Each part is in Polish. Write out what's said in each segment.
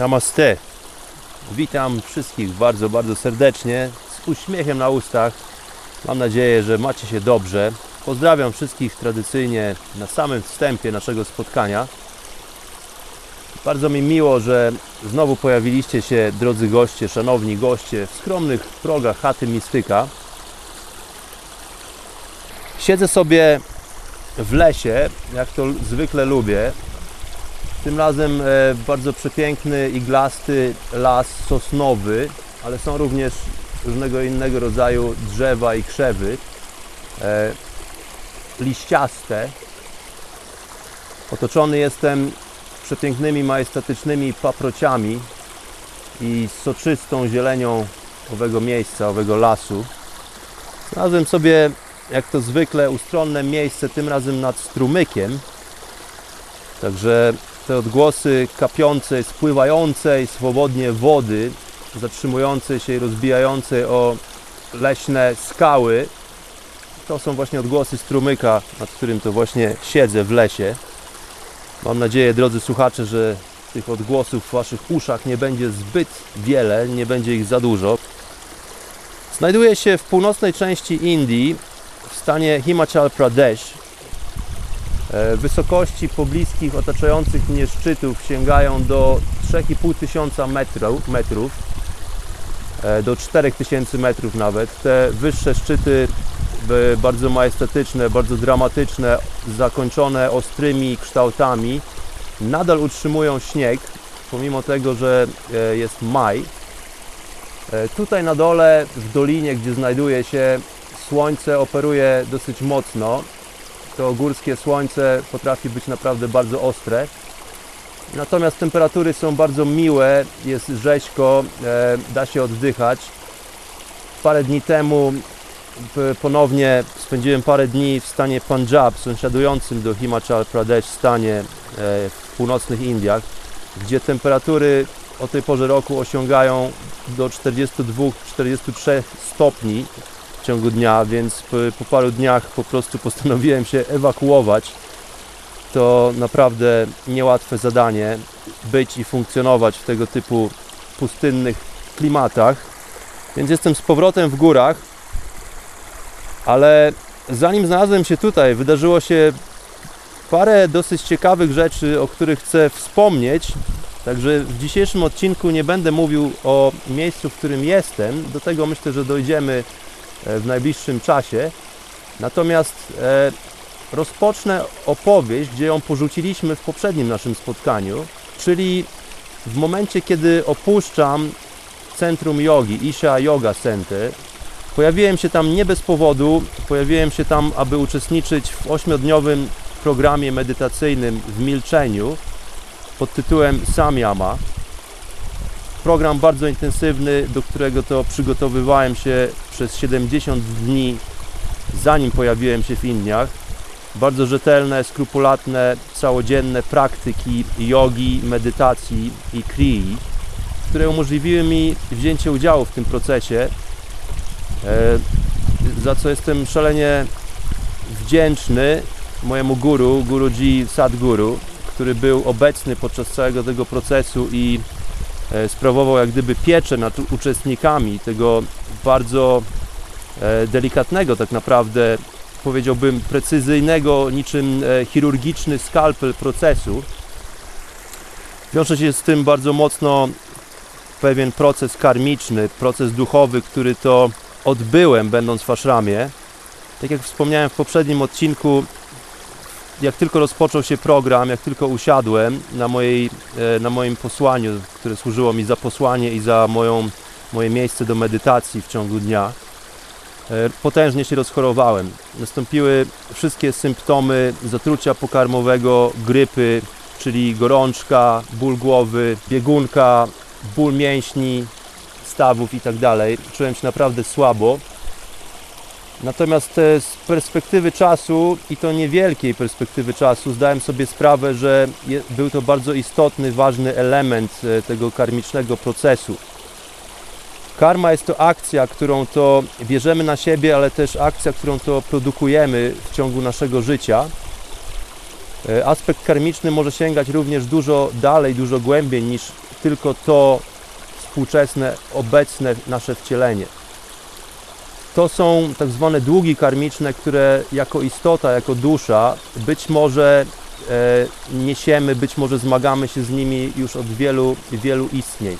Namaste. Witam wszystkich bardzo, bardzo serdecznie, z uśmiechem na ustach. Mam nadzieję, że macie się dobrze. Pozdrawiam wszystkich tradycyjnie na samym wstępie naszego spotkania. Bardzo mi miło, że znowu pojawiliście się, drodzy goście, szanowni goście, w skromnych progach chaty Mistyka. Siedzę sobie w lesie, jak to zwykle lubię, tym razem e, bardzo przepiękny, iglasty las sosnowy, ale są również różnego innego rodzaju drzewa i krzewy. E, liściaste. Otoczony jestem przepięknymi, majestatycznymi paprociami i soczystą zielenią owego miejsca, owego lasu. Znalazłem sobie, jak to zwykle, ustronne miejsce, tym razem nad strumykiem. Także te odgłosy kapiącej, spływającej swobodnie wody, zatrzymującej się i rozbijającej o leśne skały, to są właśnie odgłosy strumyka, nad którym to właśnie siedzę w lesie. Mam nadzieję, drodzy słuchacze, że tych odgłosów w Waszych uszach nie będzie zbyt wiele, nie będzie ich za dużo. Znajduję się w północnej części Indii, w stanie Himachal Pradesh, wysokości pobliskich otaczających mnie szczytów sięgają do 3,5 tysiąca metrów, metrów e, do 4000 metrów nawet. Te wyższe szczyty bardzo majestatyczne, bardzo dramatyczne, zakończone ostrymi kształtami, nadal utrzymują śnieg, pomimo tego, że e, jest maj. Tutaj na dole, w dolinie, gdzie znajduje się, słońce operuje dosyć mocno to górskie słońce potrafi być naprawdę bardzo ostre. Natomiast temperatury są bardzo miłe, jest rzeźko, e, da się oddychać. Parę dni temu ponownie spędziłem parę dni w stanie Punjab, sąsiadującym do Himachal Pradesh stanie e, w północnych Indiach, gdzie temperatury o tej porze roku osiągają do 42-43 stopni w ciągu dnia, więc po, po paru dniach po prostu postanowiłem się ewakuować. To naprawdę niełatwe zadanie być i funkcjonować w tego typu pustynnych klimatach. Więc jestem z powrotem w górach, ale zanim znalazłem się tutaj, wydarzyło się parę dosyć ciekawych rzeczy, o których chcę wspomnieć. Także w dzisiejszym odcinku nie będę mówił o miejscu, w którym jestem. Do tego myślę, że dojdziemy w najbliższym czasie. Natomiast e, rozpocznę opowieść, gdzie ją porzuciliśmy w poprzednim naszym spotkaniu, czyli w momencie, kiedy opuszczam centrum jogi, Isha Yoga Center. Pojawiłem się tam nie bez powodu, pojawiłem się tam, aby uczestniczyć w ośmiodniowym programie medytacyjnym w milczeniu pod tytułem Samyama program bardzo intensywny, do którego to przygotowywałem się przez 70 dni, zanim pojawiłem się w Indiach. Bardzo rzetelne, skrupulatne, całodzienne praktyki jogi, medytacji i krii, które umożliwiły mi wzięcie udziału w tym procesie, e, za co jestem szalenie wdzięczny mojemu guru, Guruji Sadguru, który był obecny podczas całego tego procesu i sprawował jak gdyby pieczę nad uczestnikami tego bardzo e, delikatnego tak naprawdę powiedziałbym, precyzyjnego, niczym e, chirurgiczny skalpel procesu. Wiąże się z tym bardzo mocno pewien proces karmiczny, proces duchowy, który to odbyłem, będąc w ashramie. Tak jak wspomniałem w poprzednim odcinku, jak tylko rozpoczął się program, jak tylko usiadłem na, mojej, e, na moim posłaniu, które służyło mi za posłanie i za moją, moje miejsce do medytacji w ciągu dnia, e, potężnie się rozchorowałem. Nastąpiły wszystkie symptomy zatrucia pokarmowego, grypy, czyli gorączka, ból głowy, biegunka, ból mięśni, stawów i tak. Czułem się naprawdę słabo. Natomiast z perspektywy czasu i to niewielkiej perspektywy czasu zdałem sobie sprawę, że był to bardzo istotny, ważny element e, tego karmicznego procesu. Karma jest to akcja, którą to bierzemy na siebie, ale też akcja, którą to produkujemy w ciągu naszego życia. E, aspekt karmiczny może sięgać również dużo dalej, dużo głębiej niż tylko to współczesne, obecne nasze wcielenie. To są tak zwane długi karmiczne, które jako istota, jako dusza być może e, niesiemy, być może zmagamy się z nimi już od wielu, wielu istnień.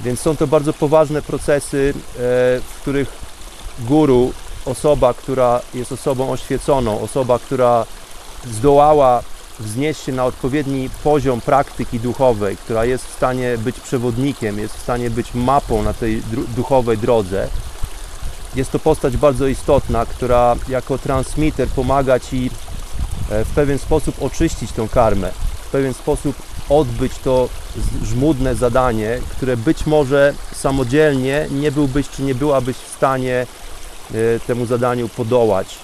Więc są to bardzo poważne procesy, e, w których guru, osoba, która jest osobą oświeconą, osoba, która zdołała wznieść się na odpowiedni poziom praktyki duchowej, która jest w stanie być przewodnikiem, jest w stanie być mapą na tej duchowej drodze, jest to postać bardzo istotna, która jako transmitter pomaga Ci e, w pewien sposób oczyścić tą karmę, w pewien sposób odbyć to żmudne zadanie, które być może samodzielnie nie byłbyś czy nie byłabyś w stanie e, temu zadaniu podołać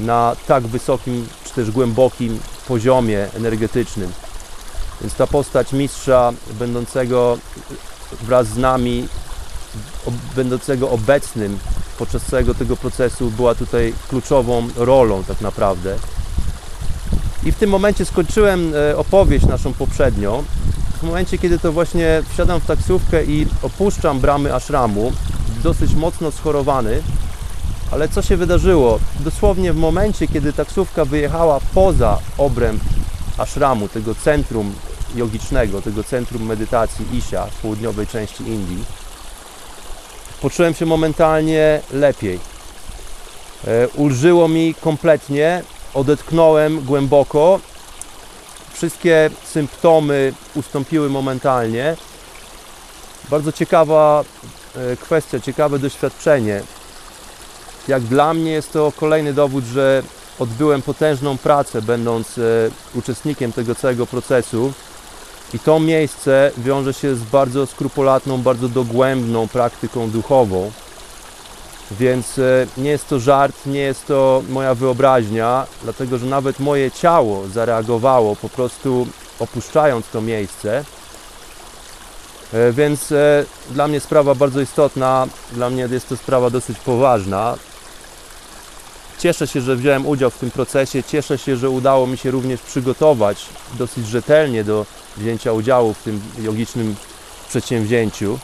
na tak wysokim czy też głębokim poziomie energetycznym. Więc ta postać mistrza będącego wraz z nami, będącego obecnym podczas całego tego procesu była tutaj kluczową rolą tak naprawdę. I w tym momencie skończyłem e, opowieść naszą poprzednią. W momencie, kiedy to właśnie wsiadam w taksówkę i opuszczam bramy ashramu, dosyć mocno schorowany, ale co się wydarzyło? Dosłownie w momencie, kiedy taksówka wyjechała poza obręb ashramu, tego centrum jogicznego, tego centrum medytacji Isha w południowej części Indii, poczułem się momentalnie lepiej. E, ulżyło mi kompletnie, odetchnąłem głęboko, wszystkie symptomy ustąpiły momentalnie. Bardzo ciekawa e, kwestia, ciekawe doświadczenie. Jak dla mnie jest to kolejny dowód, że odbyłem potężną pracę, będąc e, uczestnikiem tego całego procesu i to miejsce wiąże się z bardzo skrupulatną, bardzo dogłębną praktyką duchową. Więc e, nie jest to żart, nie jest to moja wyobraźnia, dlatego że nawet moje ciało zareagowało po prostu opuszczając to miejsce. E, więc e, dla mnie sprawa bardzo istotna, dla mnie jest to sprawa dosyć poważna. Cieszę się, że wziąłem udział w tym procesie, cieszę się, że udało mi się również przygotować dosyć rzetelnie do wzięcia udziału w tym jogicznym przedsięwzięciu.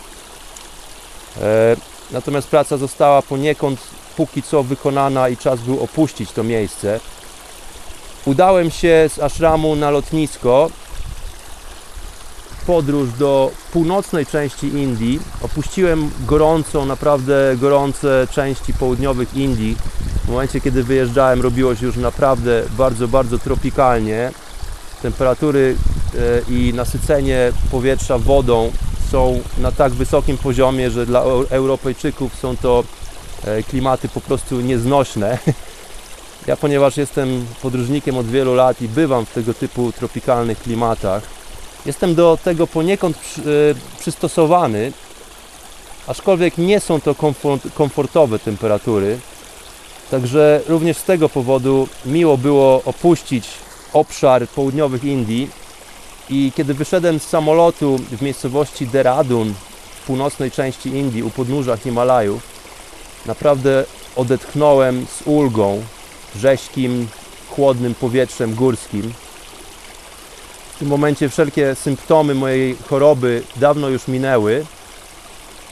E, natomiast praca została poniekąd póki co wykonana i czas był opuścić to miejsce. Udałem się z ashramu na lotnisko. Podróż do północnej części Indii. Opuściłem gorącą, naprawdę gorące części południowych Indii. W momencie, kiedy wyjeżdżałem, robiło się już naprawdę bardzo, bardzo tropikalnie. Temperatury E, i nasycenie powietrza wodą są na tak wysokim poziomie, że dla Europejczyków są to e, klimaty po prostu nieznośne. Ja, ponieważ jestem podróżnikiem od wielu lat i bywam w tego typu tropikalnych klimatach, jestem do tego poniekąd e, przystosowany, aczkolwiek nie są to komfortowe temperatury. Także również z tego powodu miło było opuścić obszar południowych Indii i kiedy wyszedłem z samolotu w miejscowości Deradun w północnej części Indii, u podnóża Himalajów, naprawdę odetchnąłem z ulgą, rześkim, chłodnym powietrzem górskim. W tym momencie wszelkie symptomy mojej choroby dawno już minęły,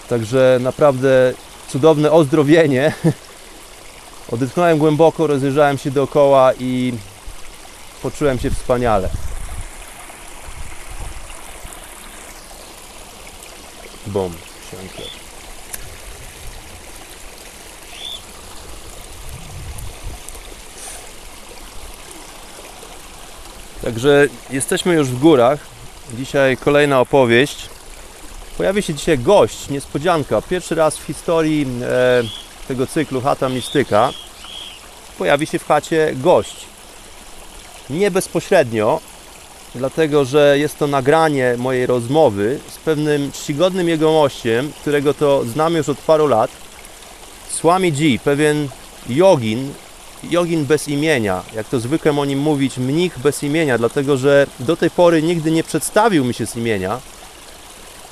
także naprawdę cudowne ozdrowienie Odetchnąłem głęboko, rozejrzałem się dookoła i poczułem się wspaniale. Bum, siankę. Także jesteśmy już w górach. Dzisiaj kolejna opowieść. Pojawi się dzisiaj gość, niespodzianka. Pierwszy raz w historii e, tego cyklu Chata Mistyka pojawi się w chacie gość. Nie bezpośrednio, dlatego że jest to nagranie mojej rozmowy z pewnym czcigodnym jegomościem, którego to znam już od paru lat. Swami G, pewien jogin, jogin bez imienia, jak to zwykłem o nim mówić, mnich bez imienia, dlatego że do tej pory nigdy nie przedstawił mi się z imienia.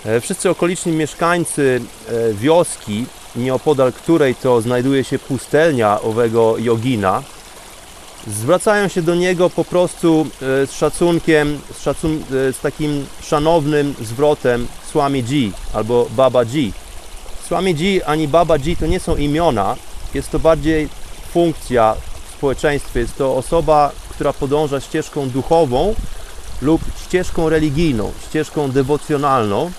E, Wszyscy okoliczni mieszkańcy e, wioski, nieopodal której to znajduje się pustelnia owego jogina, zwracają się do niego po prostu e, z szacunkiem, z, szacun- e, z takim szanownym zwrotem Swami G albo Baba G. Swami G ani Baba G to nie są imiona, jest to bardziej funkcja w społeczeństwie, jest to osoba, która podąża ścieżką duchową lub ścieżką religijną, ścieżką dewocjonalną,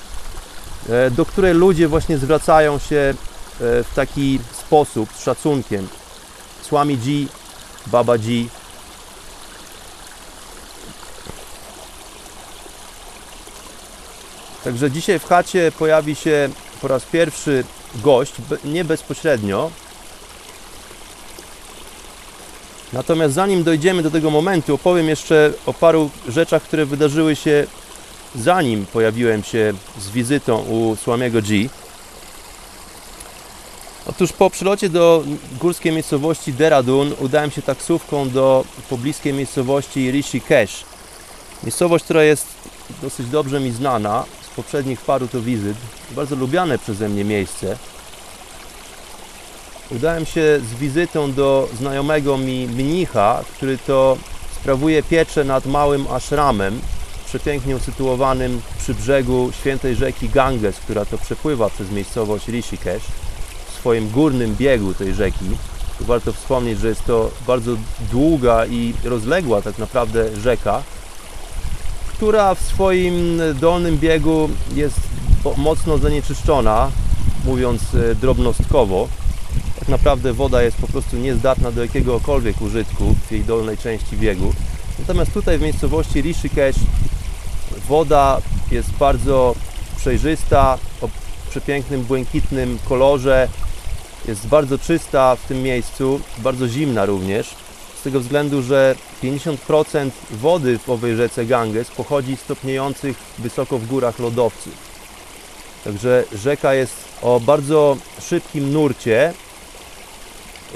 e, do której ludzie właśnie zwracają się w taki sposób, z szacunkiem. Swami G, Baba G. Także dzisiaj w chacie pojawi się po raz pierwszy gość, nie bezpośrednio. Natomiast zanim dojdziemy do tego momentu, opowiem jeszcze o paru rzeczach, które wydarzyły się zanim pojawiłem się z wizytą u Słamiego G. Otóż po przylocie do górskiej miejscowości Deradun udałem się taksówką do pobliskiej miejscowości Rishikesh. Miejscowość, która jest dosyć dobrze mi znana z poprzednich paru to wizyt. Bardzo lubiane przeze mnie miejsce. Udałem się z wizytą do znajomego mi mnicha, który to sprawuje pieczę nad małym ashramem, przepięknie usytuowanym przy brzegu świętej rzeki Ganges, która to przepływa przez miejscowość Rishikesh swoim górnym biegu tej rzeki. Warto wspomnieć, że jest to bardzo długa i rozległa tak naprawdę rzeka, która w swoim dolnym biegu jest mocno zanieczyszczona, mówiąc e, drobnostkowo. Tak naprawdę woda jest po prostu niezdatna do jakiegokolwiek użytku w jej dolnej części biegu. Natomiast tutaj w miejscowości Rishikesh woda jest bardzo przejrzysta, o przepięknym, błękitnym kolorze. Jest bardzo czysta w tym miejscu, bardzo zimna również. Z tego względu, że 50% wody w owej rzece Ganges pochodzi z topniejących wysoko w górach lodowców. Także rzeka jest o bardzo szybkim nurcie.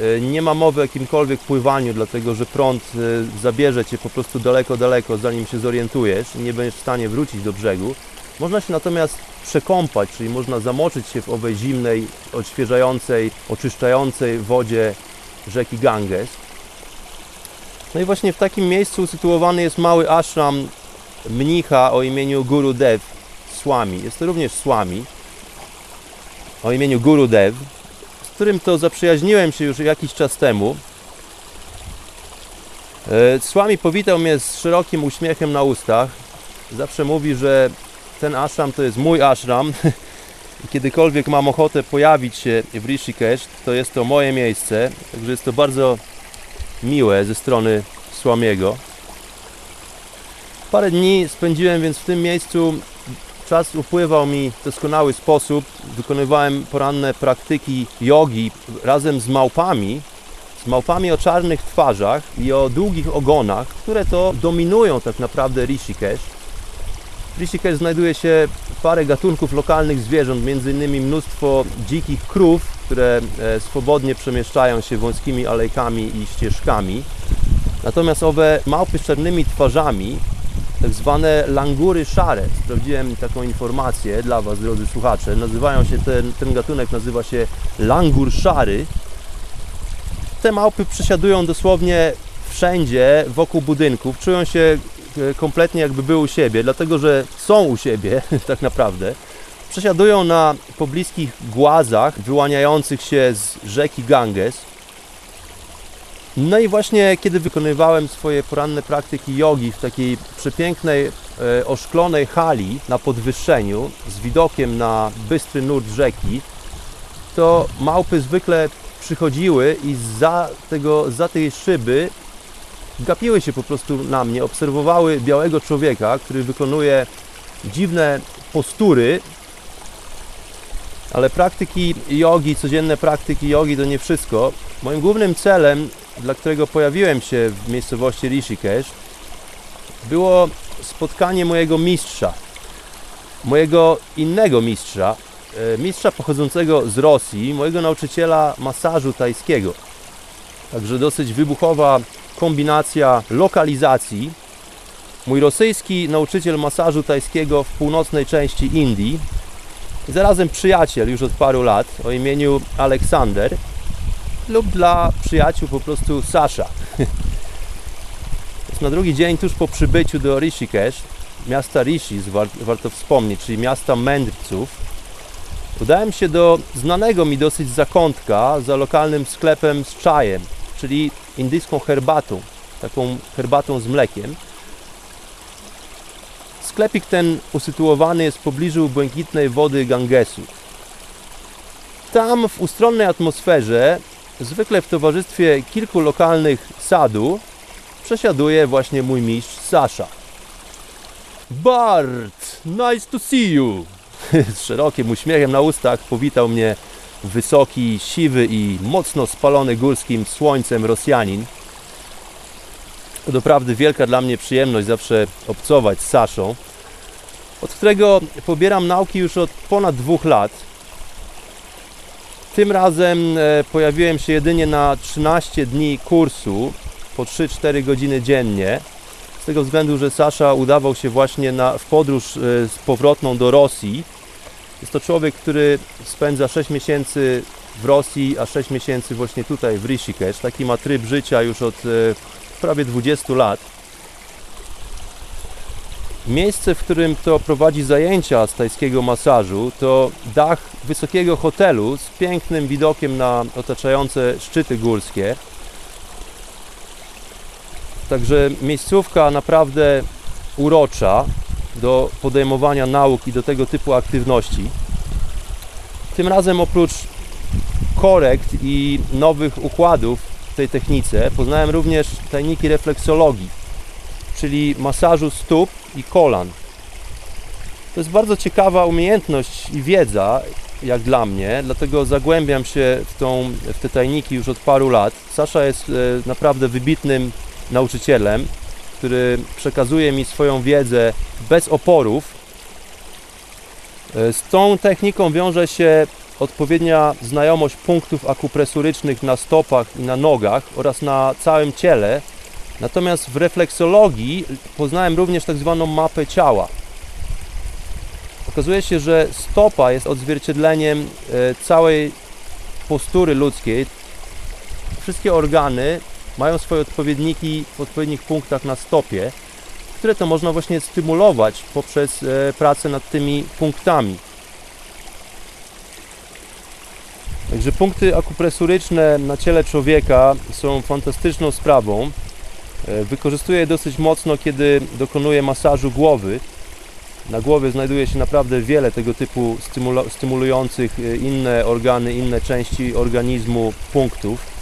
E, Nie ma mowy o jakimkolwiek pływaniu, dlatego że prąd e, zabierze cię po prostu daleko, daleko, zanim się zorientujesz i nie będziesz w stanie wrócić do brzegu. Można się natomiast przekąpać, czyli można zamoczyć się w owej zimnej, odświeżającej, oczyszczającej wodzie rzeki Ganges. No i właśnie w takim miejscu usytuowany jest mały ashram mnicha o imieniu Guru Dev Swami. Jest to również Swami o imieniu Guru Dev, z którym to zaprzyjaźniłem się już jakiś czas temu. E, Swami powitał mnie z szerokim uśmiechem na ustach. Zawsze mówi, że ten ashram to jest mój ashram kiedykolwiek mam ochotę pojawić się w Rishikesh, to jest to moje miejsce. Także jest to bardzo miłe ze strony Słamiego. Parę dni spędziłem więc w tym miejscu. Czas upływał mi w doskonały sposób. Wykonywałem poranne praktyki jogi razem z małpami. Z małpami o czarnych twarzach i o długich ogonach, które to dominują tak naprawdę Rishikesh. W Rishikesh znajduje się parę gatunków lokalnych zwierząt, m.in. mnóstwo dzikich krów, które e, swobodnie przemieszczają się wąskimi alejkami i ścieżkami. Natomiast owe małpy z czarnymi twarzami, tak zwane langury szare, sprawdziłem taką informację dla Was, drodzy słuchacze, nazywają się, ten, ten gatunek nazywa się langur szary. Te małpy przesiadują dosłownie wszędzie wokół budynków, czują się kompletnie jakby były u siebie, dlatego że są u siebie tak naprawdę. Przesiadują na pobliskich głazach wyłaniających się z rzeki Ganges. No i właśnie kiedy wykonywałem swoje poranne praktyki jogi w takiej przepięknej, e, oszklonej hali na podwyższeniu z widokiem na bystry nurt rzeki, to małpy zwykle przychodziły i za, tego, za tej szyby gapiły się po prostu na mnie, obserwowały białego człowieka, który wykonuje dziwne postury, ale praktyki jogi, codzienne praktyki jogi to nie wszystko. Moim głównym celem, dla którego pojawiłem się w miejscowości Rishikesh, było spotkanie mojego mistrza, mojego innego mistrza, e, mistrza pochodzącego z Rosji, mojego nauczyciela masażu tajskiego. Także dosyć wybuchowa kombinacja lokalizacji. Mój rosyjski nauczyciel masażu tajskiego w północnej części Indii zarazem przyjaciel już od paru lat o imieniu Aleksander lub dla przyjaciół po prostu Sasza. na drugi dzień tuż po przybyciu do Rishikesh, miasta Rishi, warto wspomnieć, czyli miasta mędrców, udałem się do znanego mi dosyć zakątka za lokalnym sklepem z czajem, czyli indyjską herbatą, taką herbatą z mlekiem. Sklepik ten usytuowany jest w pobliżu błękitnej wody Gangesu. Tam w ustronnej atmosferze, zwykle w towarzystwie kilku lokalnych sadu, przesiaduje właśnie mój mistrz Sasza. Bart, nice to see you! Z szerokim uśmiechem na ustach powitał mnie wysoki, siwy i mocno spalony górskim słońcem Rosjanin. To doprawdy wielka dla mnie przyjemność zawsze obcować z Saszą, od którego pobieram nauki już od ponad dwóch lat. Tym razem e, pojawiłem się jedynie na 13 dni kursu po 3-4 godziny dziennie. Z tego względu, że Sasza udawał się właśnie na, w podróż e, z powrotną do Rosji jest to człowiek, który spędza 6 miesięcy w Rosji, a 6 miesięcy właśnie tutaj w Rishikesh. Taki ma tryb życia już od e, prawie 20 lat. Miejsce, w którym to prowadzi zajęcia z tajskiego masażu, to dach wysokiego hotelu z pięknym widokiem na otaczające szczyty górskie. Także miejscówka naprawdę urocza do podejmowania nauk i do tego typu aktywności. Tym razem oprócz korekt i nowych układów w tej technice poznałem również tajniki refleksologii, czyli masażu stóp i kolan. To jest bardzo ciekawa umiejętność i wiedza, jak dla mnie, dlatego zagłębiam się w, tą, w te tajniki już od paru lat. Sasza jest e, naprawdę wybitnym nauczycielem, który przekazuje mi swoją wiedzę bez oporów. E, z tą techniką wiąże się odpowiednia znajomość punktów akupresurycznych na stopach i na nogach oraz na całym ciele. Natomiast w refleksologii poznałem również tak zwaną mapę ciała. Okazuje się, że stopa jest odzwierciedleniem e, całej postury ludzkiej. Wszystkie organy mają swoje odpowiedniki w odpowiednich punktach na stopie, które to można właśnie stymulować poprzez e, pracę nad tymi punktami. Także punkty akupresuryczne na ciele człowieka są fantastyczną sprawą. E, wykorzystuję je dosyć mocno, kiedy dokonuję masażu głowy. Na głowie znajduje się naprawdę wiele tego typu stymulujących e, inne organy, inne części organizmu punktów.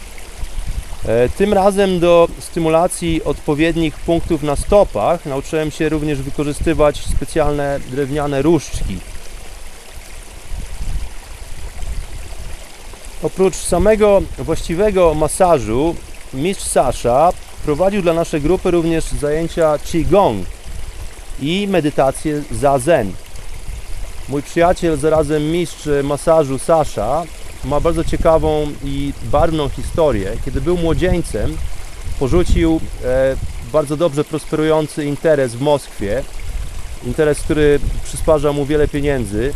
E, tym razem do stymulacji odpowiednich punktów na stopach nauczyłem się również wykorzystywać specjalne drewniane różdżki. Oprócz samego właściwego masażu, mistrz Sasza prowadził dla naszej grupy również zajęcia Qigong i medytację Zazen. Mój przyjaciel, zarazem mistrz masażu Sasza, ma bardzo ciekawą i barwną historię. Kiedy był młodzieńcem, porzucił e, bardzo dobrze prosperujący interes w Moskwie, interes, który przysparza mu wiele pieniędzy.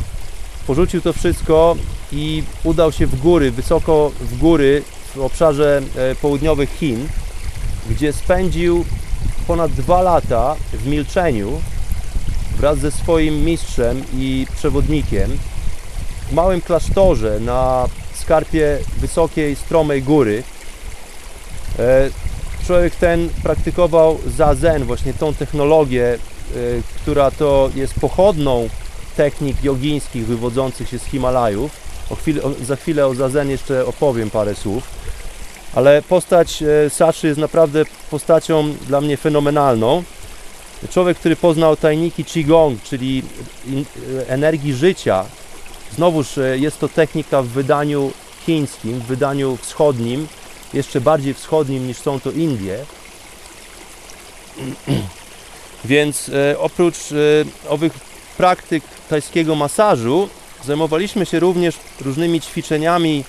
Porzucił to wszystko i udał się w góry, wysoko w góry w obszarze e, południowych Chin, gdzie spędził ponad dwa lata w milczeniu wraz ze swoim mistrzem i przewodnikiem małym klasztorze na skarpie wysokiej, stromej góry. E, Człowiek ten praktykował zazen, właśnie tą technologię, e, która to jest pochodną technik jogińskich wywodzących się z Himalajów. Chwilę, za chwilę o zazen jeszcze opowiem parę słów. Ale postać e, Saszy jest naprawdę postacią dla mnie fenomenalną. Człowiek, który poznał tajniki Qigong, czyli energii życia. Znowuż e, jest to technika w wydaniu chińskim, w wydaniu wschodnim, jeszcze bardziej wschodnim niż są to Indie. Więc e, oprócz e, owych praktyk tajskiego masażu zajmowaliśmy się również różnymi ćwiczeniami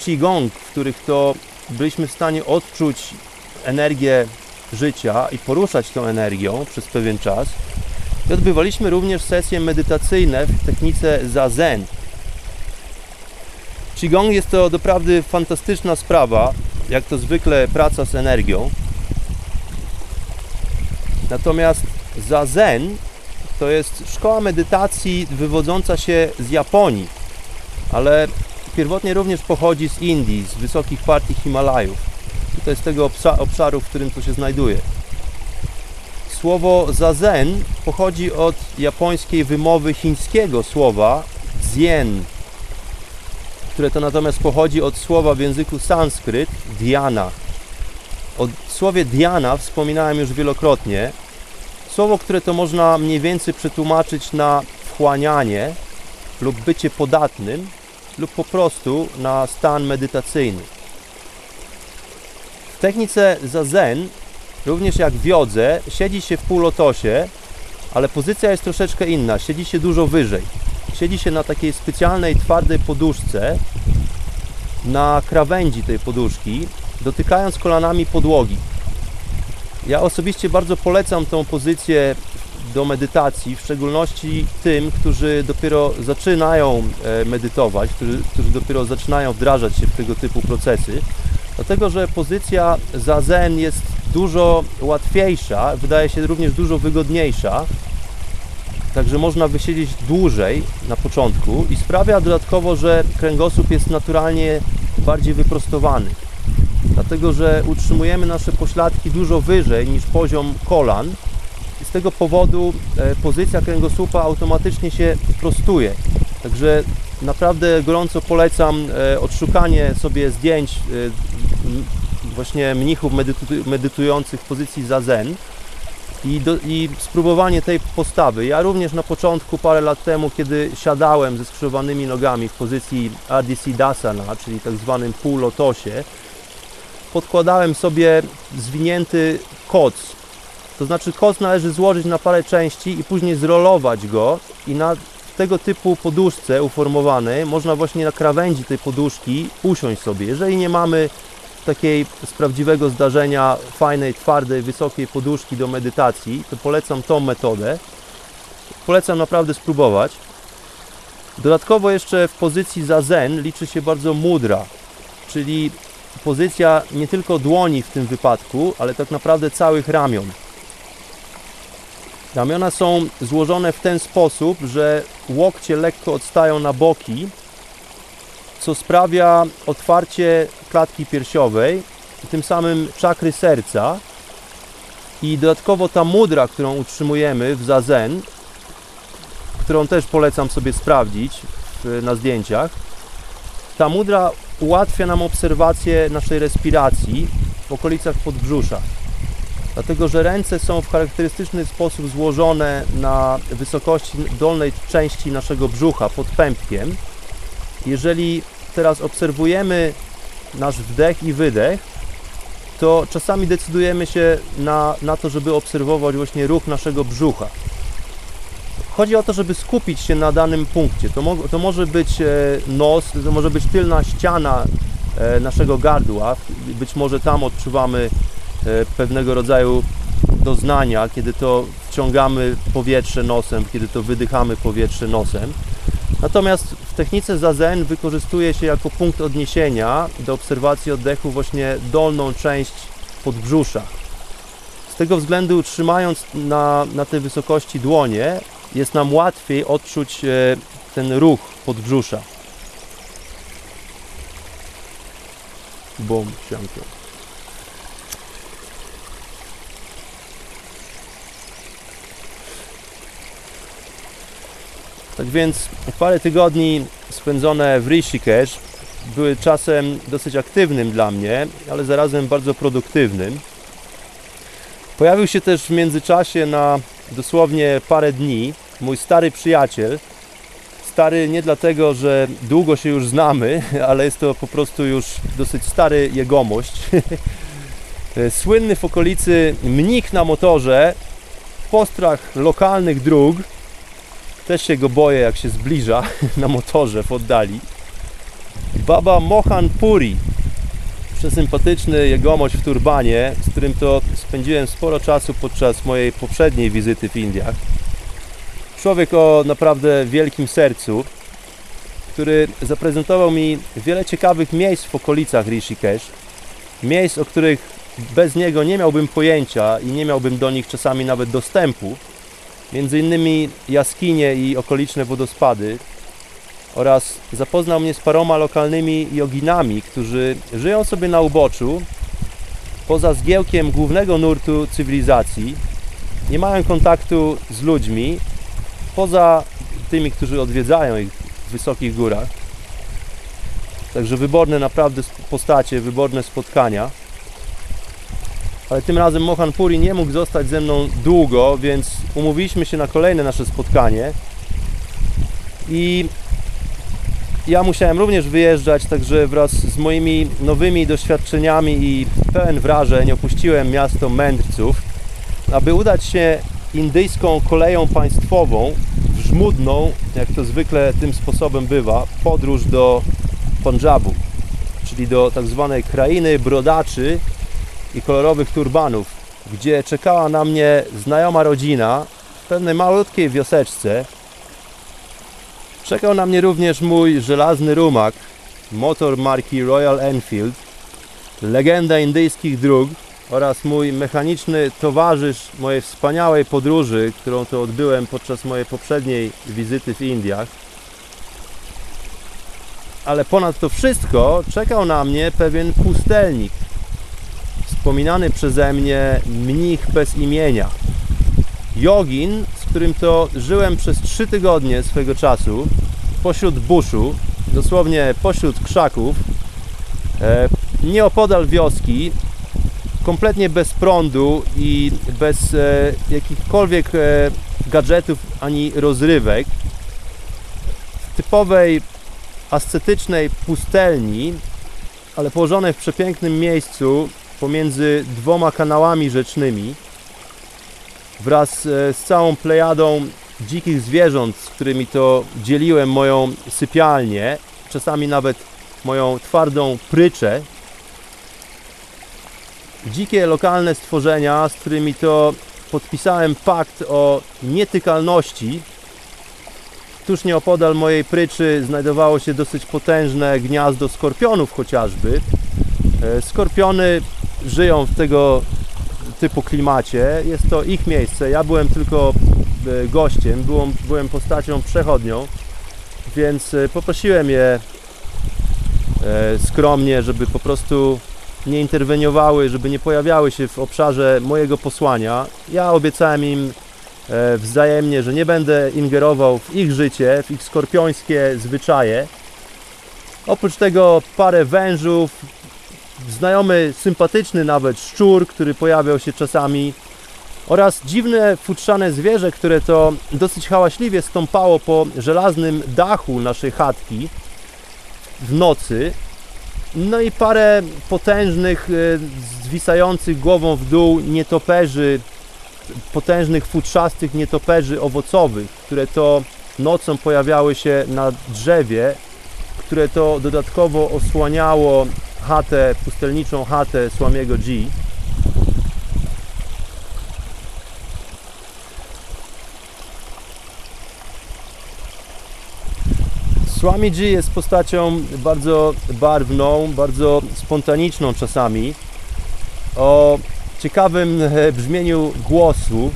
Qigong, w których to byliśmy w stanie odczuć energię życia i poruszać tą energią przez pewien czas. I odbywaliśmy również sesje medytacyjne w technice zazen. Qigong jest to doprawdy fantastyczna sprawa, jak to zwykle praca z energią. Natomiast zazen to jest szkoła medytacji wywodząca się z Japonii, ale pierwotnie również pochodzi z Indii, z wysokich partii Himalajów. To jest tego obsza- obszaru, w którym to się znajduje. Słowo zazen pochodzi od japońskiej wymowy chińskiego słowa zien, które to natomiast pochodzi od słowa w języku sanskryt dhyana. O słowie dhyana wspominałem już wielokrotnie. Słowo, które to można mniej więcej przetłumaczyć na wchłanianie lub bycie podatnym lub po prostu na stan medytacyjny. W technice zazen, również jak w jodze, siedzi się w półlotosie, ale pozycja jest troszeczkę inna, siedzi się dużo wyżej. Siedzi się na takiej specjalnej, twardej poduszce, na krawędzi tej poduszki, dotykając kolanami podłogi. Ja osobiście bardzo polecam tą pozycję do medytacji, w szczególności tym, którzy dopiero zaczynają e, medytować, którzy, którzy dopiero zaczynają wdrażać się w tego typu procesy, dlatego że pozycja zazen jest dużo łatwiejsza, wydaje się również dużo wygodniejsza, także można wysiedzieć dłużej na początku i sprawia dodatkowo, że kręgosłup jest naturalnie bardziej wyprostowany. Dlatego że utrzymujemy nasze pośladki dużo wyżej niż poziom kolan. I z tego powodu e, pozycja kręgosłupa automatycznie się prostuje. Także naprawdę gorąco polecam e, odszukanie sobie zdjęć e, właśnie mnichów medytu- medytujących w pozycji zazen i, do, i spróbowanie tej postawy. Ja również na początku, parę lat temu, kiedy siadałem ze skrzyżowanymi nogami w pozycji Ardisi Dasana, czyli tak zwanym półlotosie, podkładałem sobie zwinięty koc. To znaczy koc należy złożyć na parę części i później zrolować go i na tego typu poduszce uformowanej można właśnie na krawędzi tej poduszki usiąść sobie. Jeżeli nie mamy takiej z prawdziwego zdarzenia fajnej, twardej, wysokiej poduszki do medytacji, to polecam tą metodę. Polecam naprawdę spróbować. Dodatkowo jeszcze w pozycji zazen liczy się bardzo mudra, czyli pozycja nie tylko dłoni w tym wypadku, ale tak naprawdę całych ramion. Ramiona są złożone w ten sposób, że łokcie lekko odstają na boki, co sprawia otwarcie klatki piersiowej tym samym czakry serca. I dodatkowo ta mudra, którą utrzymujemy w zazen, którą też polecam sobie sprawdzić na zdjęciach, ta mudra ułatwia nam obserwację naszej respiracji w okolicach podbrzusza. Dlatego, że ręce są w charakterystyczny sposób złożone na wysokości dolnej części naszego brzucha pod pępkiem. Jeżeli teraz obserwujemy nasz wdech i wydech, to czasami decydujemy się na, na to, żeby obserwować właśnie ruch naszego brzucha. Chodzi o to, żeby skupić się na danym punkcie. To, mo to może być e, nos, to może być tylna ściana e, naszego gardła. Być może tam odczuwamy e, pewnego rodzaju doznania, kiedy to wciągamy powietrze nosem, kiedy to wydychamy powietrze nosem. Natomiast w technice zazen wykorzystuje się jako punkt odniesienia do obserwacji oddechu właśnie dolną część podbrzusza. Z tego względu trzymając na, na tej wysokości dłonie jest nam łatwiej odczuć e, ten ruch podbrzusza. Bum, sianko. Tak więc parę tygodni spędzone w Rishikesh były czasem dosyć aktywnym dla mnie, ale zarazem bardzo produktywnym. Pojawił się też w międzyczasie na dosłownie parę dni mój stary przyjaciel. Stary nie dlatego, że długo się już znamy, ale jest to po prostu już dosyć stary jegomość. Słynny w okolicy mnik na motorze, w postrach lokalnych dróg. Też się go boję, jak się zbliża na motorze w oddali. Baba Mohan Puri, przesympatyczny jegomość w turbanie, z którym to spędziłem sporo czasu podczas mojej poprzedniej wizyty w Indiach. Człowiek o naprawdę wielkim sercu, który zaprezentował mi wiele ciekawych miejsc w okolicach Rishikesh. Miejsc, o których bez niego nie miałbym pojęcia i nie miałbym do nich czasami nawet dostępu. Między innymi jaskinie i okoliczne wodospady, oraz zapoznał mnie z paroma lokalnymi joginami, którzy żyją sobie na uboczu, poza zgiełkiem głównego nurtu cywilizacji, nie mają kontaktu z ludźmi, poza tymi, którzy odwiedzają ich w wysokich górach. Także wyborne naprawdę postacie, wyborne spotkania. Ale tym razem Mohan Puri nie mógł zostać ze mną długo, więc umówiliśmy się na kolejne nasze spotkanie. I ja musiałem również wyjeżdżać, także wraz z moimi nowymi doświadczeniami i pełen wrażeń opuściłem miasto mędrców, aby udać się indyjską koleją państwową żmudną, jak to zwykle tym sposobem bywa, podróż do Pendżabu, czyli do tak zwanej krainy brodaczy i kolorowych turbanów, gdzie czekała na mnie znajoma rodzina w pewnej malutkiej wioseczce, Czekał na mnie również mój żelazny rumak, motor marki Royal Enfield, legenda indyjskich dróg oraz mój mechaniczny towarzysz mojej wspaniałej podróży, którą to odbyłem podczas mojej poprzedniej wizyty w Indiach. Ale ponad to wszystko czekał na mnie pewien pustelnik, wspominany przeze mnie mnich bez imienia. Jogin, z którym to żyłem przez trzy tygodnie swego czasu pośród buszu, dosłownie pośród krzaków, e, nieopodal wioski, kompletnie bez prądu i bez e, jakichkolwiek e, gadżetów ani rozrywek. W typowej ascetycznej pustelni, ale położonej w przepięknym miejscu pomiędzy dwoma kanałami rzecznymi, wraz e, z całą plejadą dzikich zwierząt, z którymi to dzieliłem moją sypialnię, czasami nawet moją twardą pryczę. Dzikie lokalne stworzenia, z którymi to podpisałem pakt o nietykalności. Tuż nieopodal mojej pryczy znajdowało się dosyć potężne gniazdo skorpionów chociażby. E, skorpiony żyją w tego typu klimacie. Jest to ich miejsce. Ja byłem tylko e, gościem, byłem, byłem postacią przechodnią, więc e, poprosiłem je e, skromnie, żeby po prostu nie interweniowały, żeby nie pojawiały się w obszarze mojego posłania. Ja obiecałem im wzajemnie, że nie będę ingerował w ich życie, w ich skorpiońskie zwyczaje. Oprócz tego parę wężów, znajomy, sympatyczny nawet szczur, który pojawiał się czasami oraz dziwne futrzane zwierzę, które to dosyć hałaśliwie stąpało po żelaznym dachu naszej chatki w nocy. No i parę potężnych, e, zwisających głową w dół nietoperzy, potężnych futrzastych nietoperzy owocowych, które to nocą pojawiały się na drzewie, które to dodatkowo osłaniało chatę, pustelniczą chatę Słamiego G. Swami G jest postacią bardzo barwną, bardzo spontaniczną czasami, o ciekawym e, brzmieniu głosu.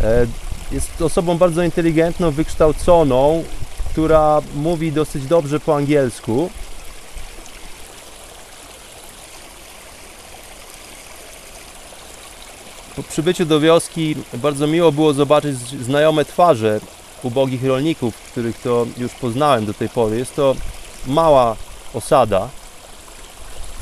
E, jest osobą bardzo inteligentną, wykształconą, która mówi dosyć dobrze po angielsku. Po przybyciu do wioski bardzo miło było zobaczyć znajome twarze ubogich rolników, których to już poznałem do tej pory. Jest to mała osada.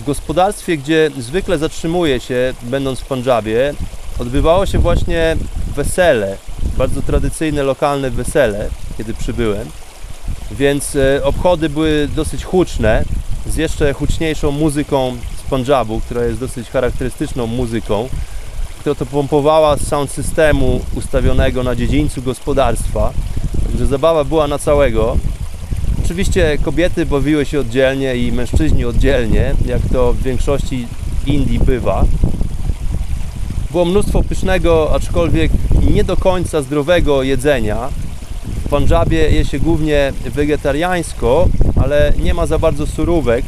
W gospodarstwie, gdzie zwykle zatrzymuję się, będąc w Pandżabie, odbywało się właśnie wesele, bardzo tradycyjne lokalne wesele, kiedy przybyłem. Więc e, obchody były dosyć huczne, z jeszcze huczniejszą muzyką z Pandżabu, która jest dosyć charakterystyczną muzyką, która to pompowała z sound systemu ustawionego na dziedzińcu gospodarstwa. Także zabawa była na całego. Oczywiście kobiety bawiły się oddzielnie i mężczyźni oddzielnie, jak to w większości Indii bywa. Było mnóstwo pysznego, aczkolwiek nie do końca zdrowego jedzenia. W Pandżabie je się głównie wegetariańsko, ale nie ma za bardzo surówek.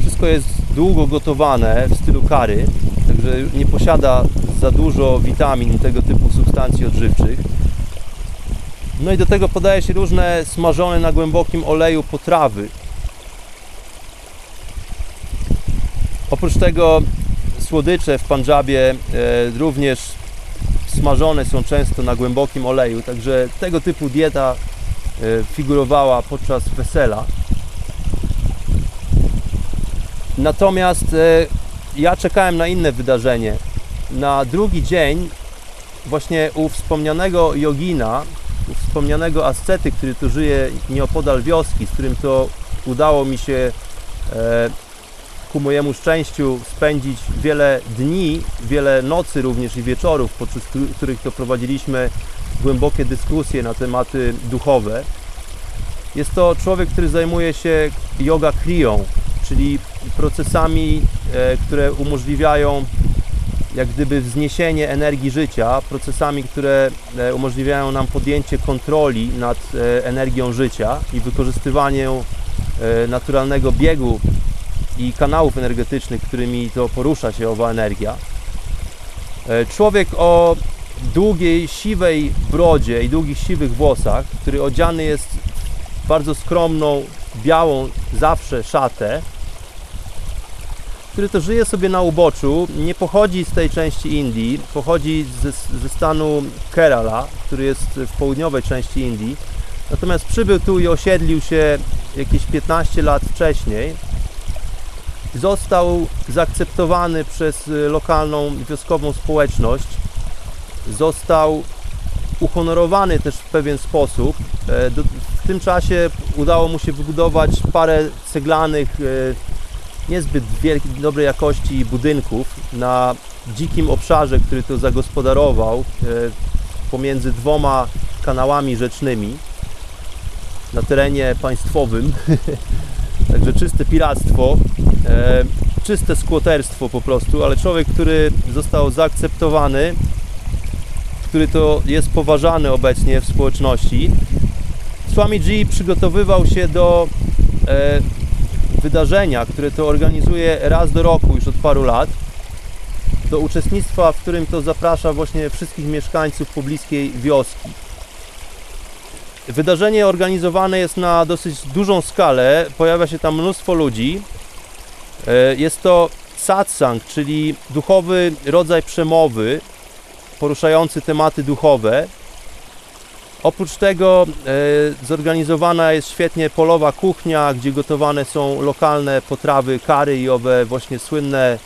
Wszystko jest długo gotowane w stylu kary, także nie posiada za dużo witamin tego typu substancji odżywczych. No i do tego podaje się różne smażone na głębokim oleju potrawy. Oprócz tego słodycze w Pandżabie e, również smażone są często na głębokim oleju, także tego typu dieta e, figurowała podczas wesela. Natomiast e, ja czekałem na inne wydarzenie. Na drugi dzień właśnie u wspomnianego jogina, u wspomnianego ascety, który tu żyje nieopodal wioski, z którym to udało mi się e, ku mojemu szczęściu spędzić wiele dni, wiele nocy również i wieczorów, podczas których to prowadziliśmy głębokie dyskusje na tematy duchowe. Jest to człowiek, który zajmuje się yoga kriyą, czyli procesami, e, które umożliwiają jak gdyby wzniesienie energii życia, procesami, które e, umożliwiają nam podjęcie kontroli nad e, energią życia i wykorzystywanie naturalnego biegu i kanałów energetycznych, którymi to porusza się owa energia. Człowiek o długiej, siwej brodzie i długich, siwych włosach, który odziany jest w bardzo skromną, białą zawsze szatę, który to żyje sobie na uboczu, nie pochodzi z tej części Indii, pochodzi ze, ze stanu Kerala, który jest w południowej części Indii. Natomiast przybył tu i osiedlił się jakieś 15 lat wcześniej. Został zaakceptowany przez lokalną wioskową społeczność. Został uhonorowany też w pewien sposób. E, w tym czasie udało mu się wybudować parę ceglanych e, niezbyt wielkiej, dobrej jakości budynków na dzikim obszarze, który to zagospodarował e, pomiędzy dwoma kanałami rzecznymi na terenie państwowym. Także czyste piractwo, e, czyste skłoterstwo po prostu, ale człowiek, który został zaakceptowany, który to jest poważany obecnie w społeczności. Swami G przygotowywał się do e, wydarzenia, które to organizuje raz do roku już od paru lat, do uczestnictwa, w którym to zaprasza właśnie wszystkich mieszkańców pobliskiej wioski. Wydarzenie organizowane jest na dosyć dużą skalę, pojawia się tam mnóstwo ludzi. E, jest to satsang, czyli duchowy rodzaj przemowy poruszający tematy duchowe, Oprócz tego e, zorganizowana jest świetnie polowa kuchnia, gdzie gotowane są lokalne potrawy kary i owe właśnie słynne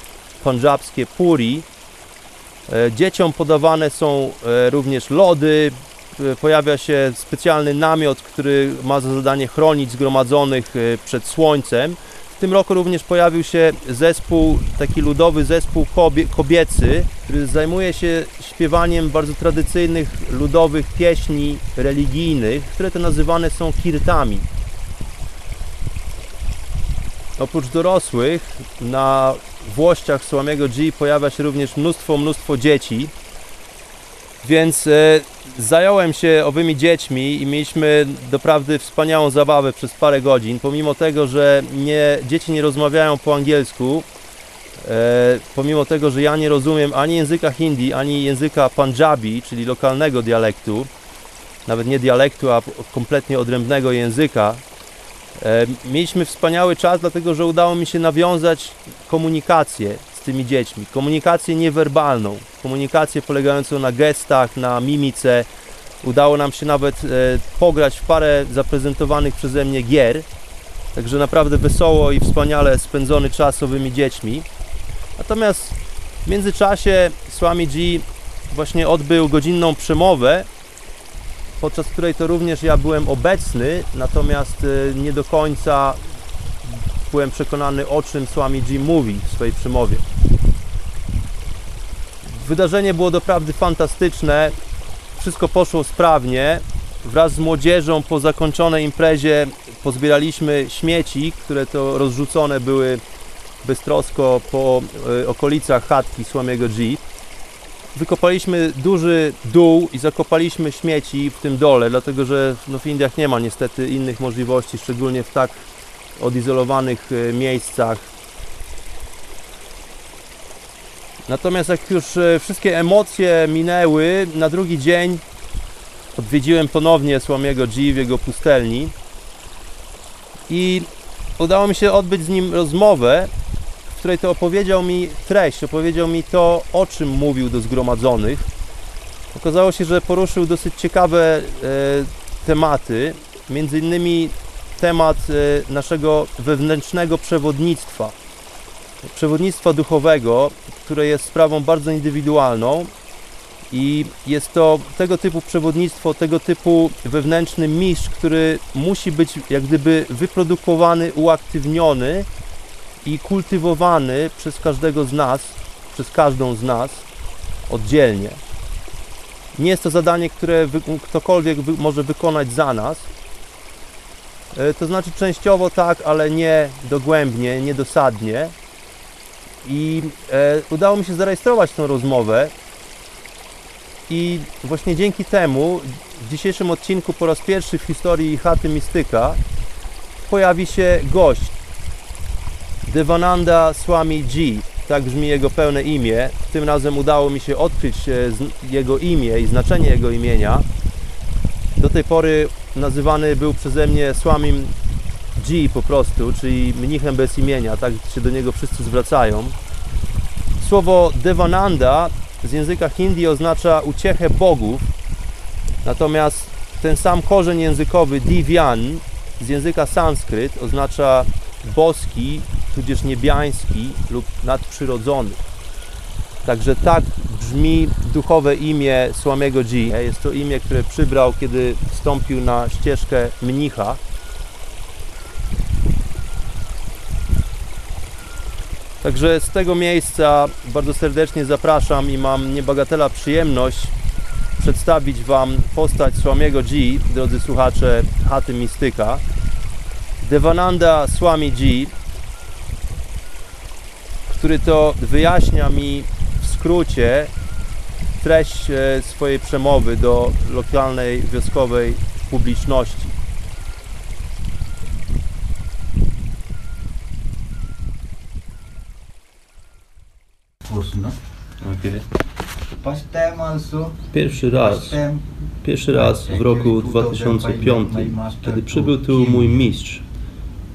pandżabskie puri. E, dzieciom podawane są e, również lody, pojawia się specjalny namiot, który ma za zadanie chronić zgromadzonych przed słońcem tym roku również pojawił się zespół, taki ludowy zespół kobiecy, który zajmuje się śpiewaniem bardzo tradycyjnych ludowych pieśni religijnych, które to nazywane są kirtami. Oprócz dorosłych na włościach Słamiego G pojawia się również mnóstwo, mnóstwo dzieci, więc e, zająłem się owymi dziećmi i mieliśmy doprawdy wspaniałą zabawę przez parę godzin, pomimo tego, że nie, dzieci nie rozmawiają po angielsku, e, pomimo tego, że ja nie rozumiem ani języka hindi, ani języka punjabi, czyli lokalnego dialektu, nawet nie dialektu, a kompletnie odrębnego języka. E, mieliśmy wspaniały czas, dlatego że udało mi się nawiązać komunikację tymi dziećmi. Komunikację niewerbalną, komunikację polegającą na gestach, na mimice, Udało nam się nawet e, pograć w parę zaprezentowanych przeze mnie gier. Także naprawdę wesoło i wspaniale spędzony czas owymi dziećmi. Natomiast w międzyczasie Swami G właśnie odbył godzinną przemowę, podczas której to również ja byłem obecny, natomiast e, nie do końca byłem przekonany o czym Swami G mówi w swojej przemowie. Wydarzenie było doprawdy fantastyczne. Wszystko poszło sprawnie. Wraz z młodzieżą po zakończonej imprezie pozbieraliśmy śmieci, które to rozrzucone były beztrosko po e, okolicach chatki Słamiego G. Wykopaliśmy duży dół i zakopaliśmy śmieci w tym dole, dlatego że no, w Indiach nie ma niestety innych możliwości, szczególnie w tak odizolowanych e, miejscach. Natomiast jak już e, wszystkie emocje minęły, na drugi dzień odwiedziłem ponownie Słamiego G w jego pustelni i udało mi się odbyć z nim rozmowę, w której to opowiedział mi treść, opowiedział mi to, o czym mówił do zgromadzonych. Okazało się, że poruszył dosyć ciekawe e, tematy, między innymi temat e, naszego wewnętrznego przewodnictwa, przewodnictwa duchowego, które jest sprawą bardzo indywidualną i jest to tego typu przewodnictwo, tego typu wewnętrzny mistrz, który musi być jak gdyby wyprodukowany, uaktywniony i kultywowany przez każdego z nas, przez każdą z nas oddzielnie. Nie jest to zadanie, które ktokolwiek może wykonać za nas. E, To znaczy częściowo tak, ale nie dogłębnie, nie dosadnie. I e, udało mi się zarejestrować tą rozmowę. I właśnie dzięki temu w dzisiejszym odcinku po raz pierwszy w historii chaty Mistyka pojawi się gość. Devananda Swami G. Tak brzmi jego pełne imię. Tym razem udało mi się odkryć e, jego imię i znaczenie jego imienia. Do tej pory nazywany był przeze mnie Swamim G po prostu, czyli mnichem bez imienia, tak się do niego wszyscy zwracają. Słowo Devananda z języka hindi oznacza uciechę bogów, natomiast ten sam korzeń językowy Divyan z języka sanskryt oznacza boski, tudzież niebiański lub nadprzyrodzony. Także tak brzmi duchowe imię Słamiego G. Jest to imię, które przybrał, kiedy wstąpił na ścieżkę mnicha. Także z tego miejsca bardzo serdecznie zapraszam i mam niebagatela przyjemność przedstawić Wam postać Słamiego G, drodzy słuchacze Chaty Mistyka. Devananda Swami G, który to wyjaśnia mi skrócie treść e, swojej przemowy do lokalnej, wioskowej publiczności. no? Pierwszy raz, pierwszy raz w roku 2005, kiedy przybył tu mój mistrz,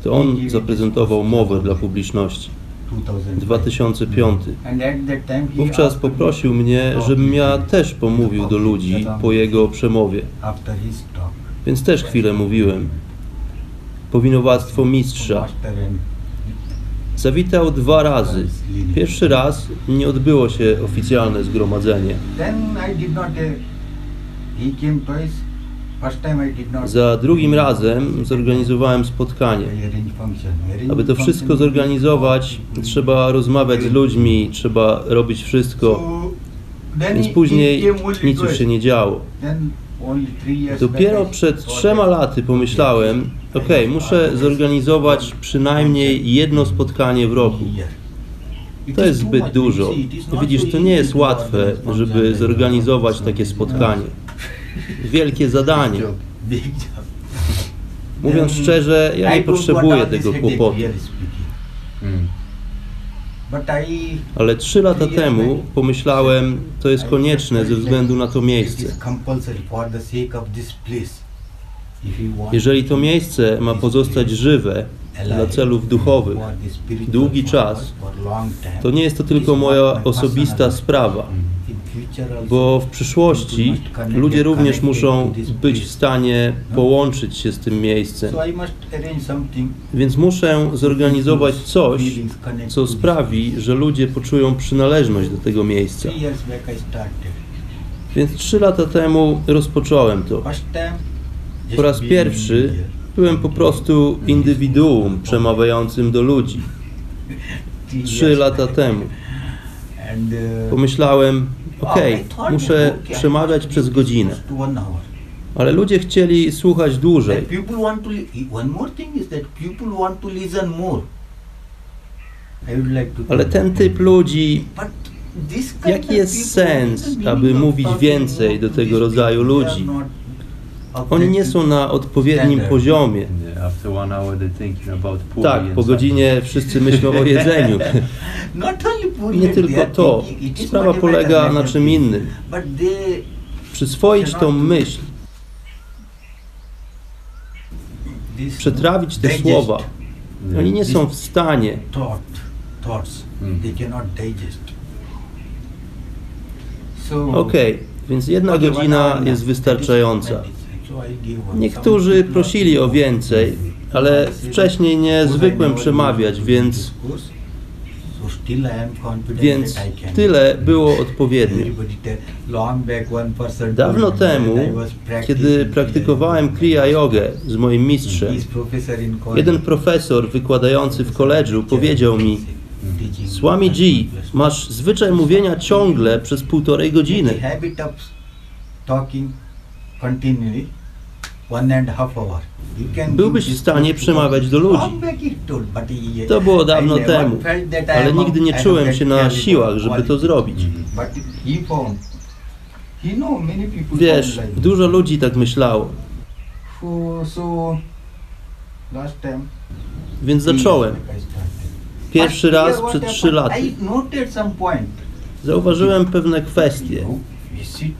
to on zaprezentował mowę dla publiczności. 2005. 2005. And at that time he Wówczas poprosił mnie, żebym ja też pomówił do ludzi po jego przemowie, więc też chwilę mówiłem. Powinowactwo mistrza. Zawitał dwa razy. Pierwszy raz nie odbyło się oficjalne zgromadzenie. Then I did not, he came twice. Za drugim razem zorganizowałem spotkanie. Aby to wszystko zorganizować, trzeba rozmawiać z ludźmi, trzeba robić wszystko, więc później nic już się nie działo. Dopiero przed trzema laty pomyślałem, ok, muszę zorganizować przynajmniej jedno spotkanie w roku. To jest zbyt dużo. Widzisz, to nie jest łatwe, żeby zorganizować takie spotkanie. Wielkie zadanie. Mówiąc szczerze, ja nie potrzebuję tego kłopotu. Ale trzy lata temu pomyślałem, to jest konieczne ze względu na to miejsce. Jeżeli to miejsce ma pozostać żywe dla celów duchowych, długi czas, to nie jest to tylko moja osobista sprawa. Bo w przyszłości ludzie również muszą być w stanie połączyć się z tym miejscem. Więc muszę zorganizować coś, co sprawi, że ludzie poczują przynależność do tego miejsca. Więc trzy lata temu rozpocząłem to. Po raz pierwszy byłem po prostu indywiduum przemawiającym do ludzi. Trzy lata temu. Pomyślałem, okej, thought muszę okay, przemawiać przez godzinę. Ale ludzie chcieli słuchać dłużej. Ale ten typ ludzi, this kind jaki jest sens, aby mówić więcej do tego rodzaju ludzi? Oni nie są na odpowiednim poziomie. Yeah, after one hour they're thinking about puri Tak, po godzinie wszyscy myślą o jedzeniu. Nie tylko to. Sprawa polega na czym innym. Przyswoić tą myśl, przetrawić te słowa. Oni nie są w stanie. Mm. Okej, więc jedna okay, godzina jest wystarczająca. Niektórzy prosili o więcej, ale wcześniej nie zwykłem przemawiać, więc, więc tyle było odpowiednio. Dawno temu, kiedy praktykowałem Kriya Jogę z moim mistrzem, jeden profesor wykładający w koledżu powiedział mi Teaching Swami G, masz zwyczaj mówienia ciągle przez półtorej godziny. Byłbyś w stanie przemawiać do ludzi. He- To było dawno temu, ale nigdy nie czułem się na siłach, żeby to zrobić. People Wiesz, dużo ludzi tak myślało, więc zacząłem. Pierwszy raz przed trzy laty. Zauważyłem pewne kwestie. You know, you see,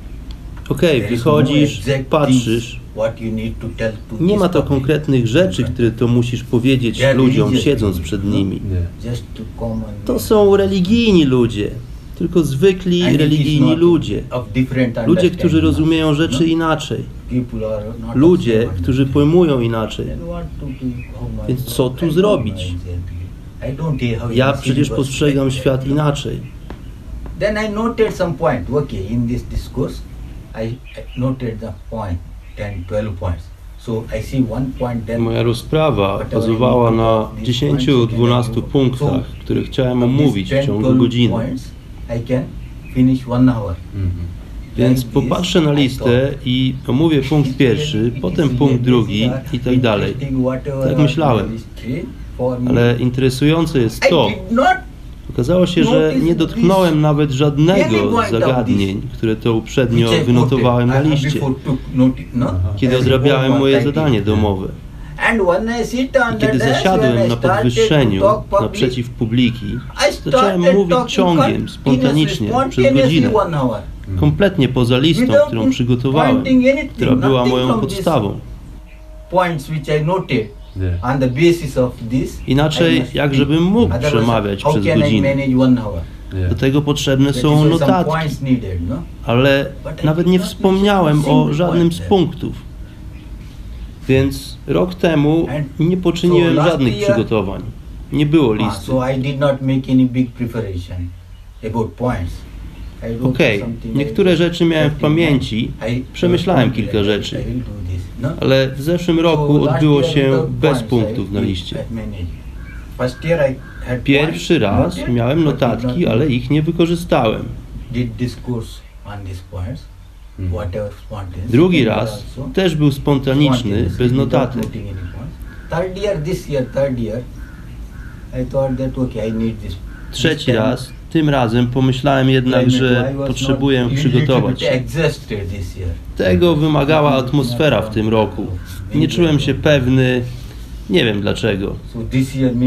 Okej, no wychodzisz, patrzysz. Nie ma to konkretnych rzeczy, które to musisz powiedzieć ludziom, siedząc przed no? nimi. To są religijni ludzie, tylko zwykli religijni ludzie. Ludzie, którzy rozumieją No? rzeczy inaczej. Ludzie, którzy pojmują inaczej. Więc co tu zrobić? Ja przecież postrzegam świat inaczej. Then I noted some point. Okay, in this discourse, I noted the point, 10, 12 points. Moja rozprawa bazowała na 10-12 punktach, które chciałem omówić w ciągu godziny. Mhm. Więc popatrzę na listę i omówię punkt pierwszy, potem punkt drugi i tak dalej. Tak myślałem. Ale interesujące jest to, okazało się, że nie dotknąłem nawet żadnego z zagadnień, które to uprzednio wynotowałem na liście, kiedy odrabiałem moje zadanie domowe. I kiedy zasiadłem na podwyższeniu naprzeciw publiki, zacząłem mówić ciągiem, spontanicznie, przez godzinę, kompletnie poza listą, którą przygotowałem, która była moją podstawą. Points which I noted Yeah. on the basis of this. Inaczej, I must jak speak. żebym mógł przemawiać how przez can I godzinę? manage one hour? Yeah. Do tego potrzebne są notatki, no? ale nawet nie wspomniałem o żadnym z punktów. Więc rok temu nie poczyniłem żadnych przygotowań. Nie było Ah, Okej, something niektóre rzeczy miałem w 13. pamięci, przemyślałem kilka rzeczy. ale w zeszłym roku odbyło się bez punktów na liście. Pierwszy raz miałem notatki, not ale ich nie wykorzystałem. Drugi raz też był spontaniczny, bez notatek. okay. Trzeci raz, tym razem pomyślałem jednak, że potrzebuję przygotować. Tego wymagała atmosfera w tym roku. Nie czułem się pewny, nie wiem dlaczego.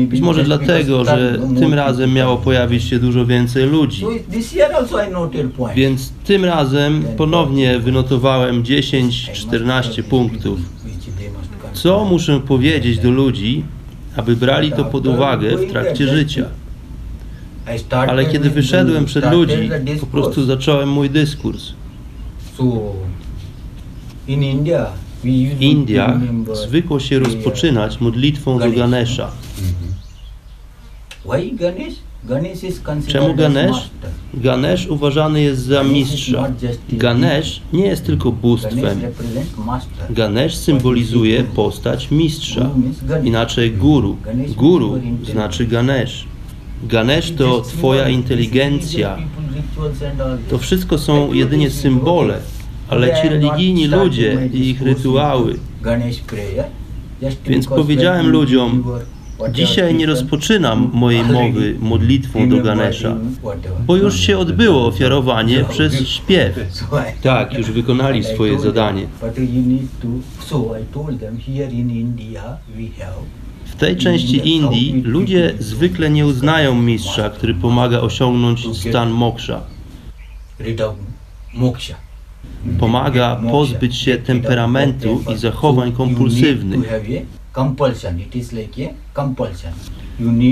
Być może dlatego, że tym razem miało pojawić się dużo więcej ludzi. Więc tym razem ponownie wynotowałem 10-14 punktów. Co muszę powiedzieć do ludzi, aby brali to pod uwagę w trakcie życia? Ale kiedy wyszedłem przed ludzi, po prostu zacząłem mój dyskurs. W Indiach zwykło się rozpoczynać modlitwą do Ganesha. Considered Czemu Ganesh? Ganesh uważany jest za mistrza. Ganesh nie jest tylko bóstwem. Ganesh symbolizuje postać mistrza. Inaczej guru. Guru znaczy Ganesh. Ganesh to twoja inteligencja. To wszystko są jedynie symbole, ale ci religijni ludzie i ich rytuały. Więc powiedziałem ludziom, Dzisiaj nie rozpoczynam mojej mowy modlitwą do Ganesha, bo już się odbyło ofiarowanie przez śpiew. Tak, już wykonali swoje told them, zadanie. W tej części Indii ludzie zwykle nie uznają mistrza, który pomaga osiągnąć stan moksha. Pomaga pozbyć się temperamentu i zachowań kompulsywnych.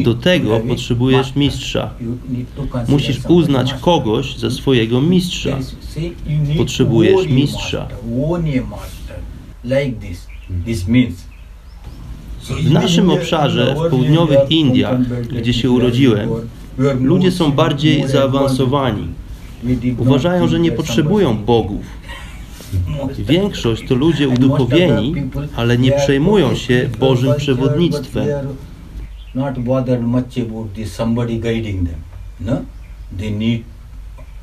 Do tego potrzebujesz mistrza. Musisz uznać kogoś za swojego mistrza. Potrzebujesz mistrza. Like this. This means W naszym obszarze, w południowych Indiach, gdzie się urodziłem, ludzie są bardziej zaawansowani. Uważają, że nie potrzebują bogów. Większość to ludzie uduchowieni, ale nie przejmują się Bożym przewodnictwem. Not bothered much about this somebody guiding them. No? They need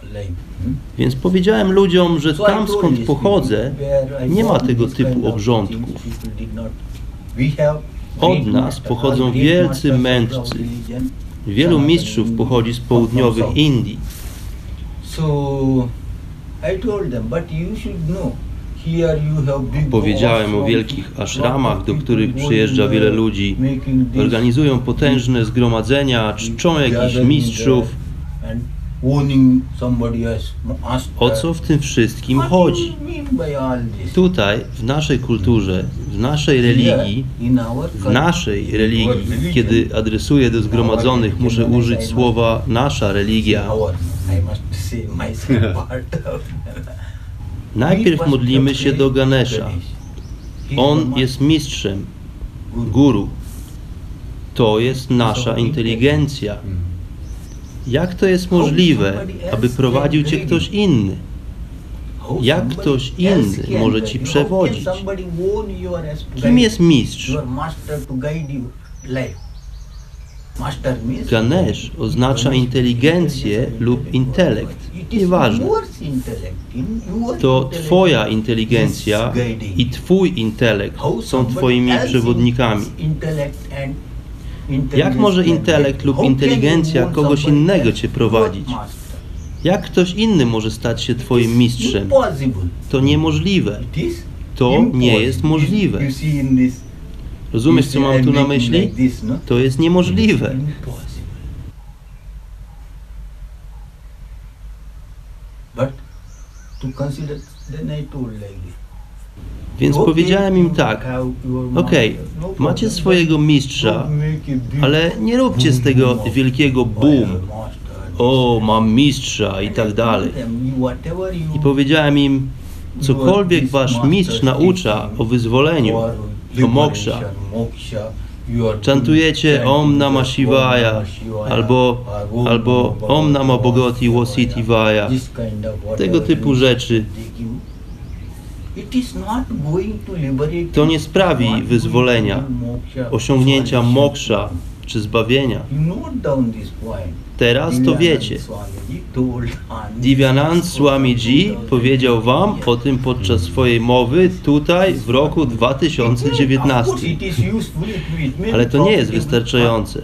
like hmm? Więc powiedziałem ludziom, że tam skąd pochodzę, nie ma tego typu obrządków. Od nas pochodzą wielcy mędrcy. Wielu mistrzów pochodzi z południowych Indii. Powiedziałem o wielkich ashramach, do których przyjeżdża wiele ludzi. Organizują potężne zgromadzenia, czczą jakichś mistrzów. O co w tym wszystkim What do chodzi? you mean by all this? Tutaj, w naszej kulturze, w naszej religii, Here, in our w culture, naszej our religii, religion, kiedy adresuję do zgromadzonych, muszę użyć słowa nasza religia. Najpierw modlimy się do Ganesha. On jest mistrzem, guru. To jest nasza inteligencja. Jak to jest możliwe, aby prowadził cię ktoś inny? jak ktoś inny może ci przewodzić? Kim jest mistrz? Ganesh oznacza inteligencję lub intelekt. Nieważne. To Twoja inteligencja i Twój intelekt są Twoimi przewodnikami. Jak może intelekt lub inteligencja kogoś innego Cię prowadzić? Jak ktoś inny może stać się Twoim mistrzem? To niemożliwe. To nie jest możliwe. Rozumiesz, co mam tu na myśli? To jest niemożliwe. Więc powiedziałem im tak, okej, macie swojego mistrza, ale nie róbcie z tego wielkiego boom. O, mam mistrza i tak dalej. I powiedziałem im, cokolwiek wasz mistrz naucza o wyzwoleniu, o moksha, czantujecie Om Namah Shivaya albo, albo Om Namah Bhagavati tego typu rzeczy, to nie sprawi wyzwolenia, osiągnięcia moksha czy zbawienia. Teraz to wiecie. Divyanand Swamiji powiedział wam o tym podczas swojej mowy tutaj w roku 2019. Ale to nie jest wystarczające.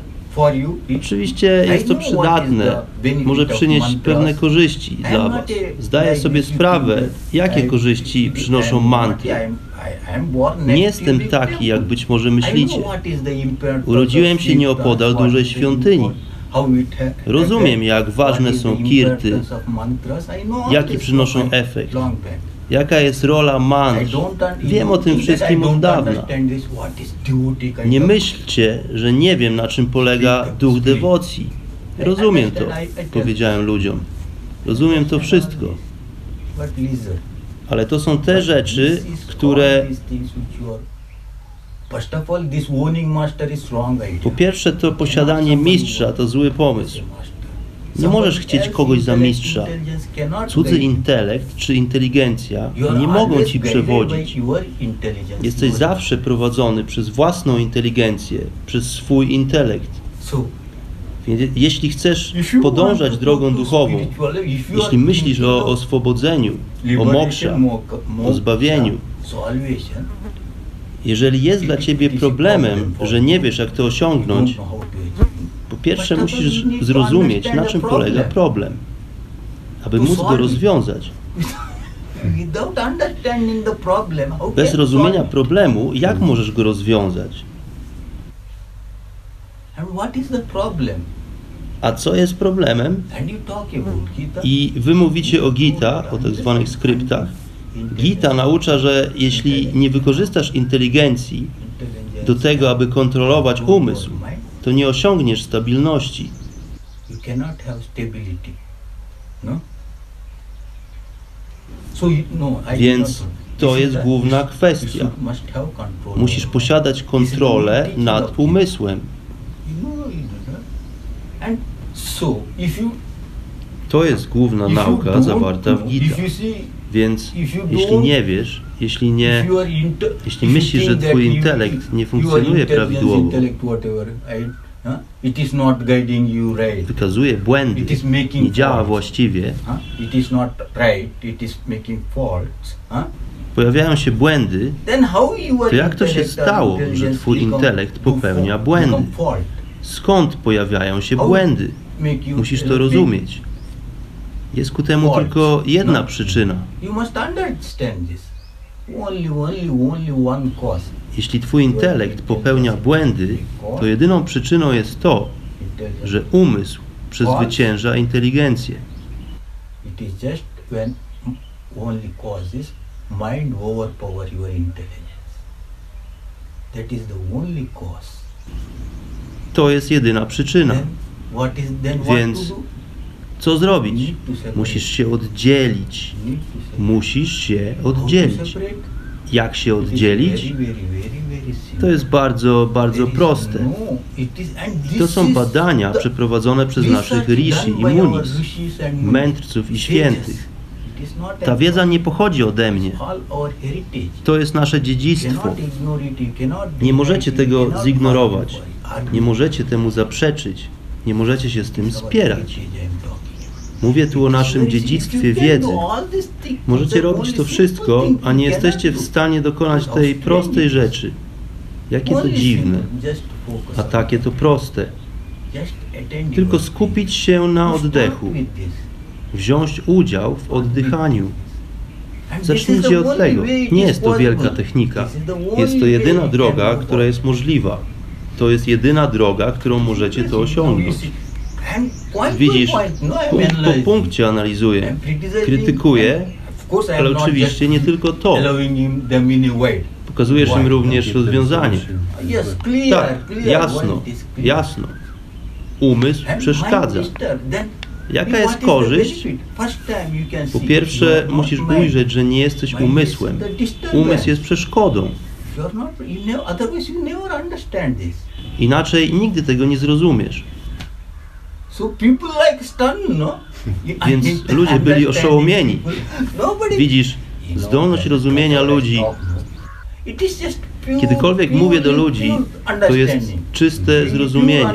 Oczywiście jest to przydatne, może przynieść pewne korzyści dla Was. Zdaję sobie sprawę, jakie korzyści przynoszą mantry. Nie jestem taki, jak być może myślicie. Urodziłem się nieopodal dużej świątyni. Rozumiem, jak ważne są kirty, jaki przynoszą efekt, jaka jest rola mantr. Wiem o tym wszystkim od dawna. Nie myślcie, że nie wiem, na czym polega duch dewocji. Rozumiem to, powiedziałem ludziom. Rozumiem to wszystko. Ale to są te rzeczy, które po pierwsze to posiadanie mistrza to zły pomysł. Nie możesz chcieć kogoś za mistrza. Cudzy intelekt czy inteligencja nie mogą ci przewodzić. Jesteś zawsze prowadzony przez własną inteligencję, przez swój intelekt. Więc jeśli chcesz podążać drogą duchową, jeśli myślisz o oswobodzeniu, o moksza, o zbawieniu, jeżeli jest dla ciebie problemem, że nie wiesz jak to osiągnąć, pierwsze musisz zrozumieć na czym polega problem, aby móc go rozwiązać. Bez rozumienia problemu, jak możesz go rozwiązać? A co jest problemem? I wy mówicie o Gita, o tak zwanych skryptach. Gita naucza, że jeśli nie wykorzystasz inteligencji do tego, aby kontrolować umysł, to nie osiągniesz stabilności. You cannot have stability. No? So no, Więc to jest główna kwestia. Musisz posiadać kontrolę nad umysłem. To jest główna nauka zawarta w Gita. Więc jeśli nie wiesz, jeśli nie, jeśli myślisz, że twój intelekt nie funkcjonuje prawidłowo, wykazuje błędy, nie działa właściwie, pojawiają się błędy, To jak to się stało, że twój intelekt popełnia błędy? skąd pojawiają się błędy? Musisz to rozumieć. Jest ku temu tylko jedna No. przyczyna. Only, only, only. Jeśli twój intelekt popełnia błędy, to jedyną przyczyną jest to, że umysł przezwycięża inteligencję. It is just when only cause is mind overpower your intelligence. That is the only cause. To jest jedyna przyczyna. Then is Więc? Co zrobić? Musisz się oddzielić. Musisz się oddzielić. Jak się oddzielić? To jest bardzo, bardzo proste. no- To są badania przeprowadzone przez naszych rishi i munis, mędrców i świętych. Ta wiedza nie pochodzi ode mnie. To jest nasze dziedzictwo. Nie możecie tego zignorować. Nie możecie temu zaprzeczyć. Nie możecie się z tym spierać. Mówię tu o naszym dziedzictwie wiedzy. Możecie robić to wszystko, a nie jesteście w stanie dokonać tej prostej rzeczy. Jakie to dziwne, a takie to proste. Tylko skupić się na oddechu, wziąć udział w oddychaniu. Zacznijcie od tego. Nie jest to wielka technika. Jest to jedyna droga, która jest możliwa. To jest jedyna droga, którą możecie to osiągnąć. Widzisz, no, punkt po punkcie analizuję. Krytykuję, am ale oczywiście nie tylko to. Pokazujesz im również rozwiązanie. Yes, clear, Tak, jasno, jasno. Umysł przeszkadza. Jaka jest korzyść? Po pierwsze, musisz ujrzeć, że nie jesteś umysłem. Umysł jest przeszkodą. Inaczej nigdy tego nie zrozumiesz. So people like stunned, no? Więc ludzie byli oszołomieni. Widzisz, zdolność rozumienia ludzi, pure, kiedykolwiek mówię do ludzi, to jest czyste zrozumienie.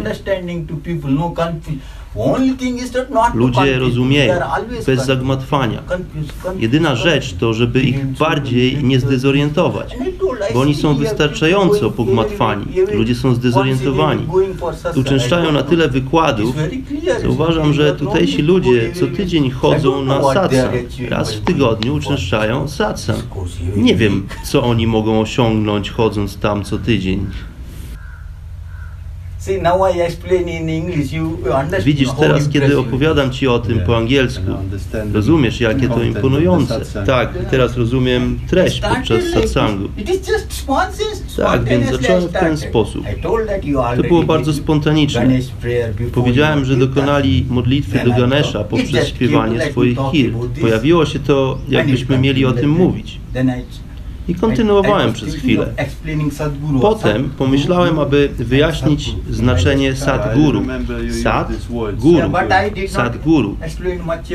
Ludzie rozumieją, bez zagmatwania. Jedyna rzecz to, żeby ich bardziej nie zdezorientować, bo oni są wystarczająco pogmatwani. Ludzie są zdezorientowani. Uczęszczają na tyle wykładów, że uważam, że tutejsi ludzie co tydzień chodzą na satsang. Raz w tygodniu uczęszczają satsang. Nie wiem, co oni mogą osiągnąć chodząc tam co tydzień. See, now I explain in English, you understand Widzisz teraz, kiedy opowiadam Ci o tym Yeah, po angielsku, rozumiesz, jakie to imponujące. Tak, teraz rozumiem treść podczas satsangu. Tak, więc zacząłem w ten sposób. To było bardzo spontaniczne. Powiedziałem, że dokonali modlitwy do Ganesha poprzez śpiewanie swoich hir. Pojawiło się to, jakbyśmy mieli o tym mówić. I- kontynuowałem przez chwilę. Potem pomyślałem, aby wyjaśnić znaczenie Sadguru. Sad, guru. Sadguru.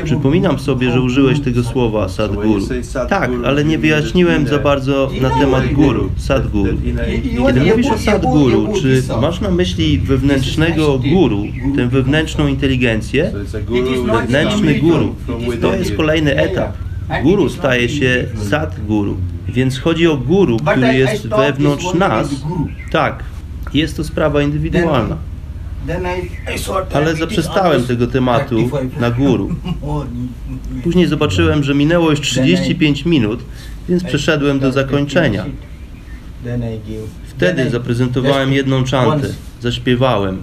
Przypominam sobie, że użyłeś tego słowa Sadguru. Tak, ale nie wyjaśniłem za bardzo na temat guru, Sadguru. Kiedy mówisz o Sadguru, czy masz na myśli wewnętrznego guru, tę wewnętrzną inteligencję? Wewnętrzny guru. To jest kolejny etap. Guru staje się Sadguru. Więc chodzi o guru, który jest wewnątrz nas. Tak, jest to sprawa indywidualna. Ale zaprzestałem tego tematu 35 na guru. Później zobaczyłem, że minęło już 35 minut, więc przeszedłem do zakończenia. I gave- Wtedy zaprezentowałem jedną czantę. Zaśpiewałem.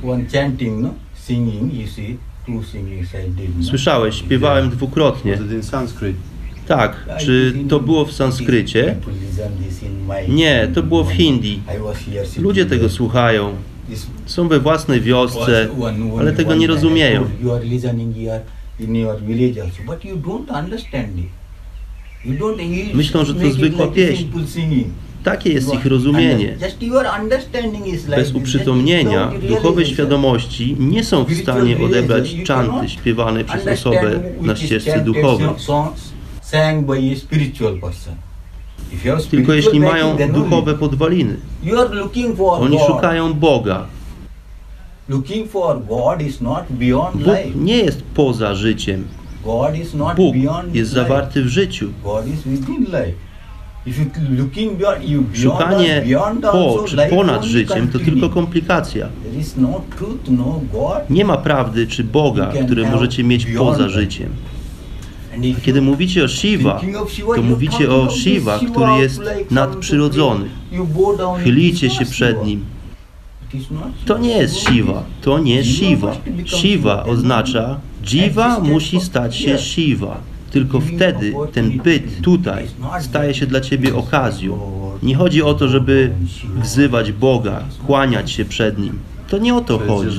No? Słyszałeś, śpiewałem dwukrotnie. Tak, czy to było w sanskrycie? Nie, to było w hindi. Ludzie tego słuchają. Są we własnej wiosce, ale tego nie rozumieją. Myślą, że to zwykła pieśń. Takie jest ich rozumienie. Bez uprzytomnienia duchowej świadomości nie są w stanie odebrać czanty śpiewanej przez osobę na ścieżce duchowej. Tylko jeśli mają duchowe podwaliny. Oni szukają Boga. Bóg nie jest poza życiem. Bóg jest zawarty w życiu. Szukanie po czy ponad życiem to tylko komplikacja. No no. Nie ma prawdy czy Boga, które możecie mieć poza życiem. A kiedy mówicie o Shiva, to mówicie o Shiva, który jest nadprzyrodzony. Chylicie się przed nim. To nie jest Shiva, to nie jest Shiva. Shiva oznacza Jiva musi stać się Shiva. Tylko wtedy ten byt tutaj staje się dla ciebie okazją. Nie chodzi o to, żeby wzywać Boga, kłaniać się przed Nim. To nie o to chodzi.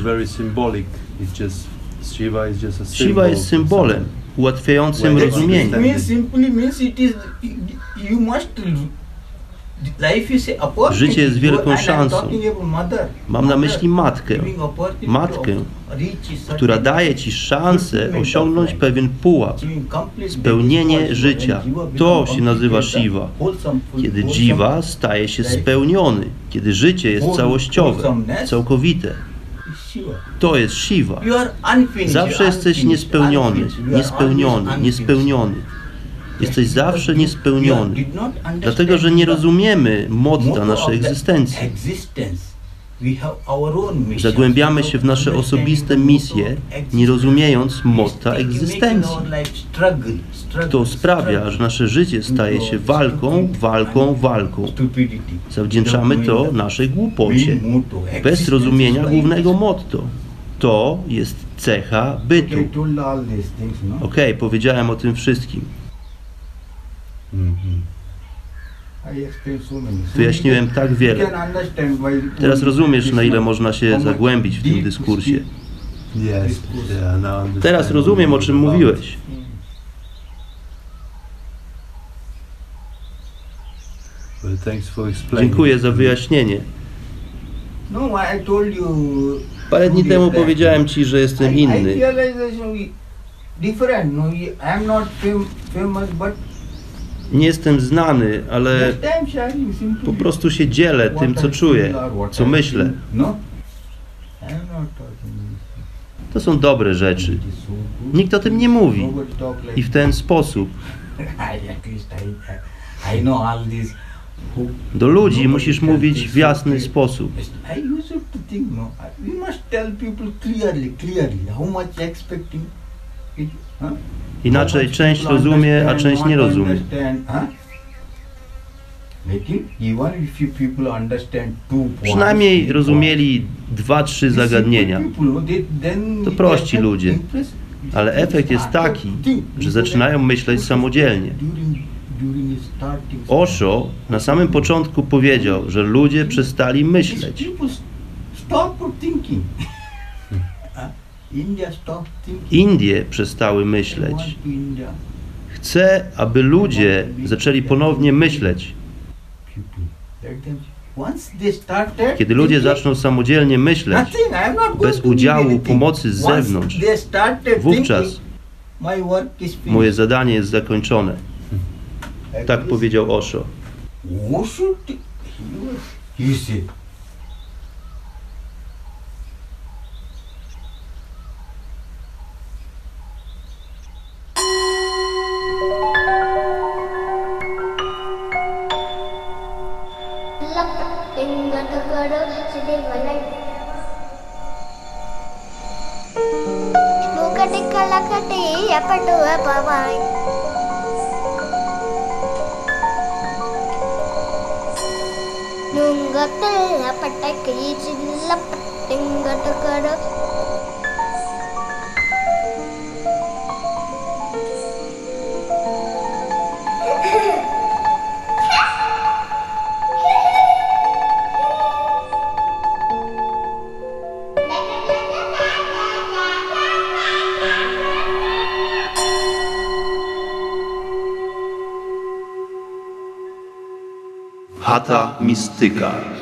Shiva jest symbolem. Ułatwiającym rozumienie. understand. means simply means it is you must life is a opportunity. Życie jest wielką szansą. Mam na myśli matkę. Matkę, która daje ci szansę osiągnąć pewien pułap. spełnienie życia. To się nazywa Shiva. Kiedy Jiva staje się spełniony, kiedy życie jest całościowe, całkowite. To jest Shiva. Zawsze jesteś niespełniony, niespełniony, niespełniony. Jesteś zawsze niespełniony, dlatego że nie rozumiemy motta naszej egzystencji. Zagłębiamy się w nasze osobiste misje, nie rozumiejąc motta egzystencji. To sprawia, że nasze życie staje się walką, walką, walką. Zawdzięczamy to naszej głupocie, bez rozumienia głównego motto. To jest cecha bytu. Okay, no? Okej, powiedziałem o tym wszystkim. Mhm. I explained so many. So Wyjaśniłem tak wiele. Teraz rozumiesz, na ile można się zagłębić w tym dyskursie. Teraz rozumiem, o czym mówiłeś. Dziękuję za wyjaśnienie. No. Parę dni temu powiedziałem ci, że jestem inny. Nie jestem znany, ale po prostu się dzielę tym, co czuję, co myślę. No. To są dobre rzeczy. Nikt o tym nie mówi. I w ten sposób do ludzi musisz mówić w jasny sposób. Inaczej część rozumie, a część nie rozumie. Przynajmniej rozumieli dwa, trzy zagadnienia. To prości ludzie. Ale efekt jest taki, że zaczynają myśleć samodzielnie. Osho na samym początku powiedział, że ludzie przestali myśleć. Indie przestały myśleć. Chcę, aby ludzie zaczęli ponownie myśleć. Kiedy ludzie zaczną samodzielnie myśleć, bez udziału pomocy z zewnątrz, wówczas moje zadanie jest zakończone. Tak powiedział Osho. Who Tingatakara Hata mistyka.